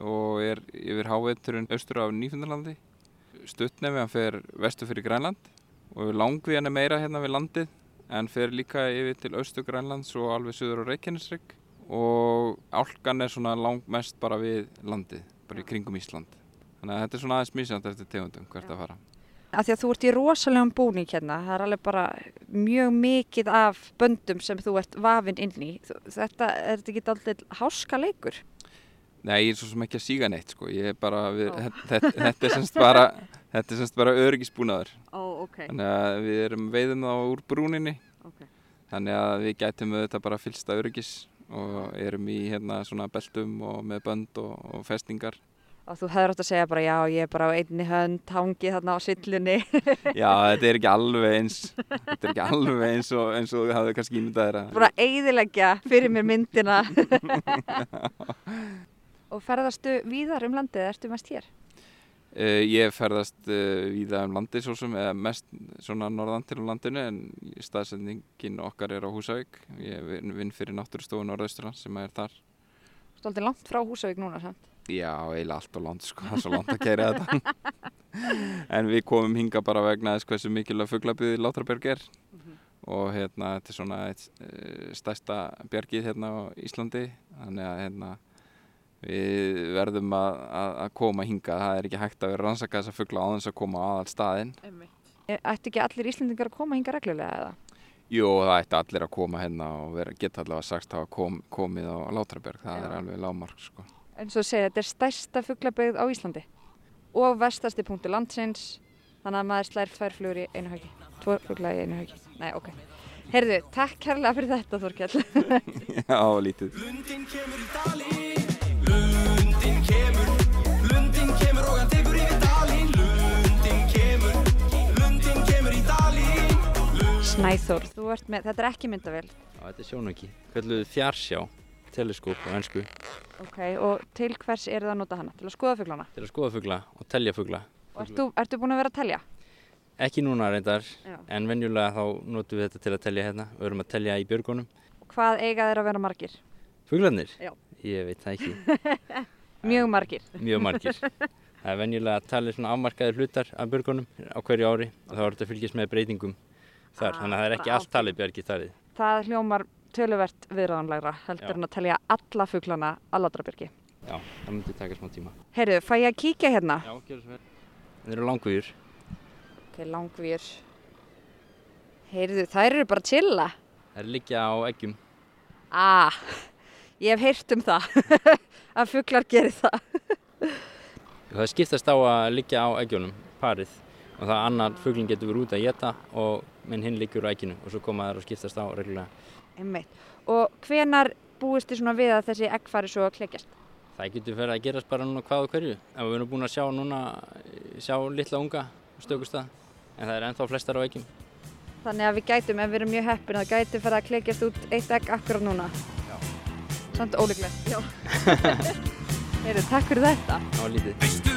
og er yfir háveturinn austur af Nýfundalandi. Stuttnefi hann fer vestur fyrir Grænland og langvi hann er meira hérna við landið en fer líka yfir til austur Grænlands og alveg suður á Reykjanesrygg og álkan er svona langmest bara við landið, bara í kringum Ísland. Þannig að þetta er svona aðeins misjandi eftir tegundum hvert að fara. Af því að þú ert í rosalegum búning hérna. Það er alveg bara mjög mikið af böndum sem þú ert vafinn inn í. Þetta er þetta ekki alltaf háska leikur? Nei, ég er svo sem ekki að síga neitt sko, ég er bara, við, þetta, þetta er semst bara, þetta er semst bara öryggisbúnaður. Ó, ok. Þannig að við erum veiðum þá úr brúninni, Ok. þannig að við gætum auðvitað bara fylsta öryggis og erum í hérna svona beltum og með bönd og, og festingar. Og þú hefur átt að segja bara já, ég er bara á einni hönd, hangið þarna á sillunni. Já, þetta er ekki alveg eins, þetta er ekki alveg eins og, eins og þú hafði kannski ímyndað þér að. Bara eiðilegja fyrir mér myndina. Og ferðastu víðar um landið, eða ertu mest hér? Uh, ég ferðast uh, víða um landið svo sem, eða mest svona norðan til um landinu en staðsendingin okkar er á Húsavík. Ég vinn, fyrir náttúrustofu Norðausturland sem er þar. Stoltið langt frá Húsavík núna, sant? Já, eiginlega allt og langt sko, svo langt að kæra þetta. en við komum hinga bara vegna þess hversu mikilvæg fuglabíði Látrabjörg er og hérna þetta er svona eitt uh, stærsta björgið hérna á Íslandi þannig að hérna við verðum að, að, að koma hinga, það er ekki hægt að vera rannsaka þessa fugla á þess að koma á aðal staðinn. Ættu ekki allir Íslendingar að koma hinga reglulega eða? Jú, það ætti allir að koma hérna og vera, geta allavega sagt að hafa kom, komið á Látrabjörg, það Já. er alveg lágmark sko. En svo segja, þetta er stærsta fuglabegð á Íslandi og vestasti punktu landsins þannig að maður slær tvær flugur í einu höggi tvo fugla í einu höggi Nei, ok Heyrðu, takk kærlega fyrir þetta Þorkell Já, lítið. Snæþór, þú ert með, þetta er ekki myndavél Já, þetta er sjónauki. Kalluðu fjarsjá, teleskóp á ennsku. Ok, og til hvers er það að nota hana? Til að skoða fuglana? Til að skoða fugla og telja fugla. Og ertu, ertu búin að vera að telja? Ekki núna reyndar, Já. en venjulega þá notum við þetta til að telja hérna. Við erum að telja í björgunum. Hvað eiga þeir að vera margir? Fuglarnir? Já. Ég veit það ekki. Mjög margir Mjög margir. Það er venjulega að tala svona afmarkaðir hlutar af björgunum á hverju ári og þá er þetta fylgjast með breytingum þar. Þannig að það er ekki allt talið björgið talið. Það hljómar töluvert viðræðanlegra heldur Já. en að telja alla fuglana að Látrabjörgi Já, það myndi taka smá tíma. Heyrðu, fæ ég að kíkja hérna? Já, gjör svo vel. Það eru langvíur. Ok, langvíur Heyrðu, þær eru bara chilla Það er liggja á eggjum. Ah, ég hef heyrt um það að fuglar gerir það Það skiptast á að liggja á eggjunum, parið, og það annar fuglinn getur verið út að geta og minn hinn liggur á ekkinu og svo koma þær og skiptast á reglulega. Einmitt. Og hvenar búist þið svona við að þessi egg fari svo að klekjast? Það getur fyrir að gerast bara núna hvað og hverju. En við erum búin að sjá núna, sjá litla unga stökustað en það er ennþá flestar á ekkjum. Þannig að við gætum, ef við erum mjög heppin, að gæti fyrir að klekjast út eitt egg akkurat núna. Já. Samt ólíklegt. Já. Heyrðu, takk fyrir þetta.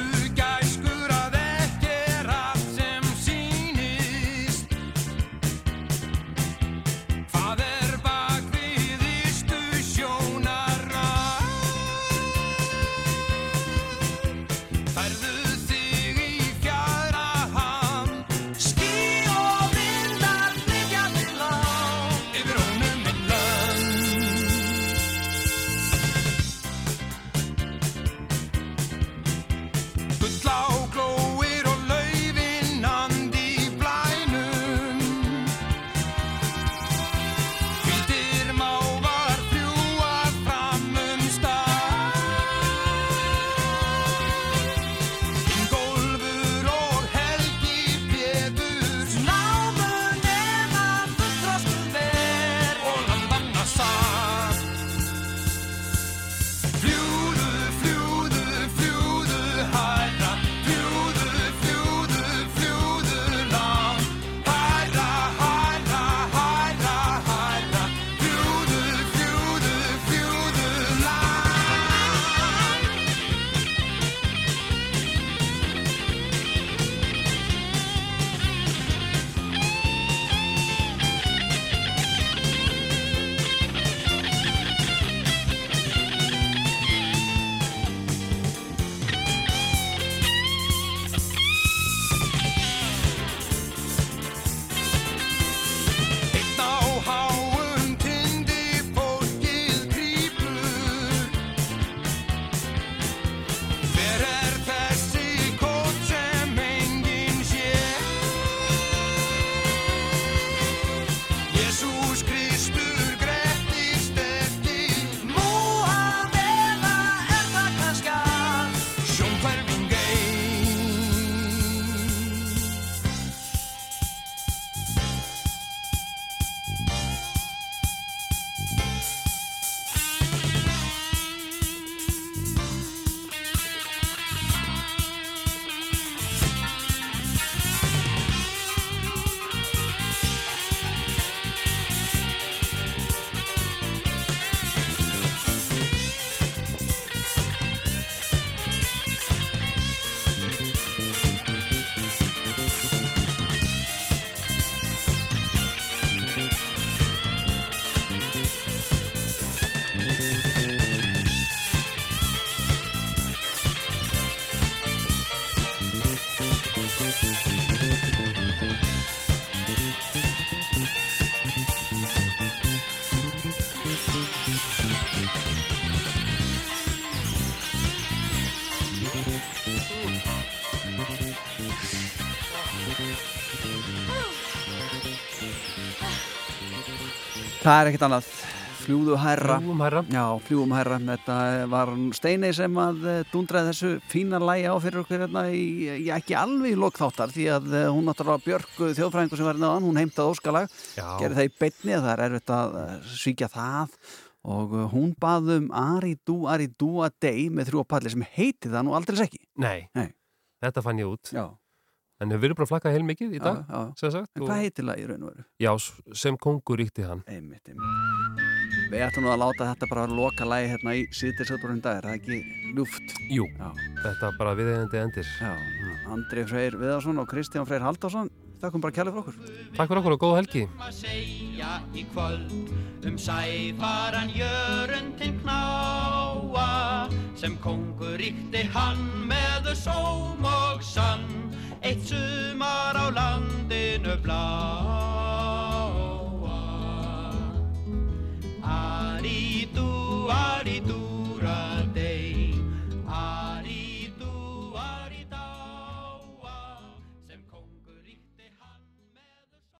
Það er ekkert annað fljúðu hærra Fljúgum hærra. Já, fljúgum hærra Þetta var Steinei sem að eh, dundraði þessu fína lægi á fyrir okkur hérna í, ekki alveg í lokþáttar því að eh, hún náttúrulega Björk þjóðfræðingur sem var hérna hún heimtaði óskalag gerði það í beinni það er erfitt að eh, svíkja það og eh, hún baðum Ari Dú, Ari Dú a Day með þrjú á palli sem heiti það nú aldrei ekki Nei. Nei. þetta fann ég út. Já. En hefur verið bara að flakka heil mikið í dag, Já, já. sem sagt. En hvað heitir það í raun og veru? Já, sem kongur ríkti hann. Einmitt, einmitt. Við ætlum nú að láta þetta bara loka lægi hérna í síðdeirsöldurinn dag, er það ekki ljúft? Jú, Já. þetta bara viðeigandi endir. Já, Andri Freyr Viðarsson og Kristján Freyr Halldórsson, þakkum bara kjærlega fyrir okkur. Takk fyrir okkur og góða helgi. að segja í kvöld um sæfaran jörundin knáa sem kongur ríkti hann með sóm og sann eitt sumar á landinu bláa. Ari-dú, ari-dú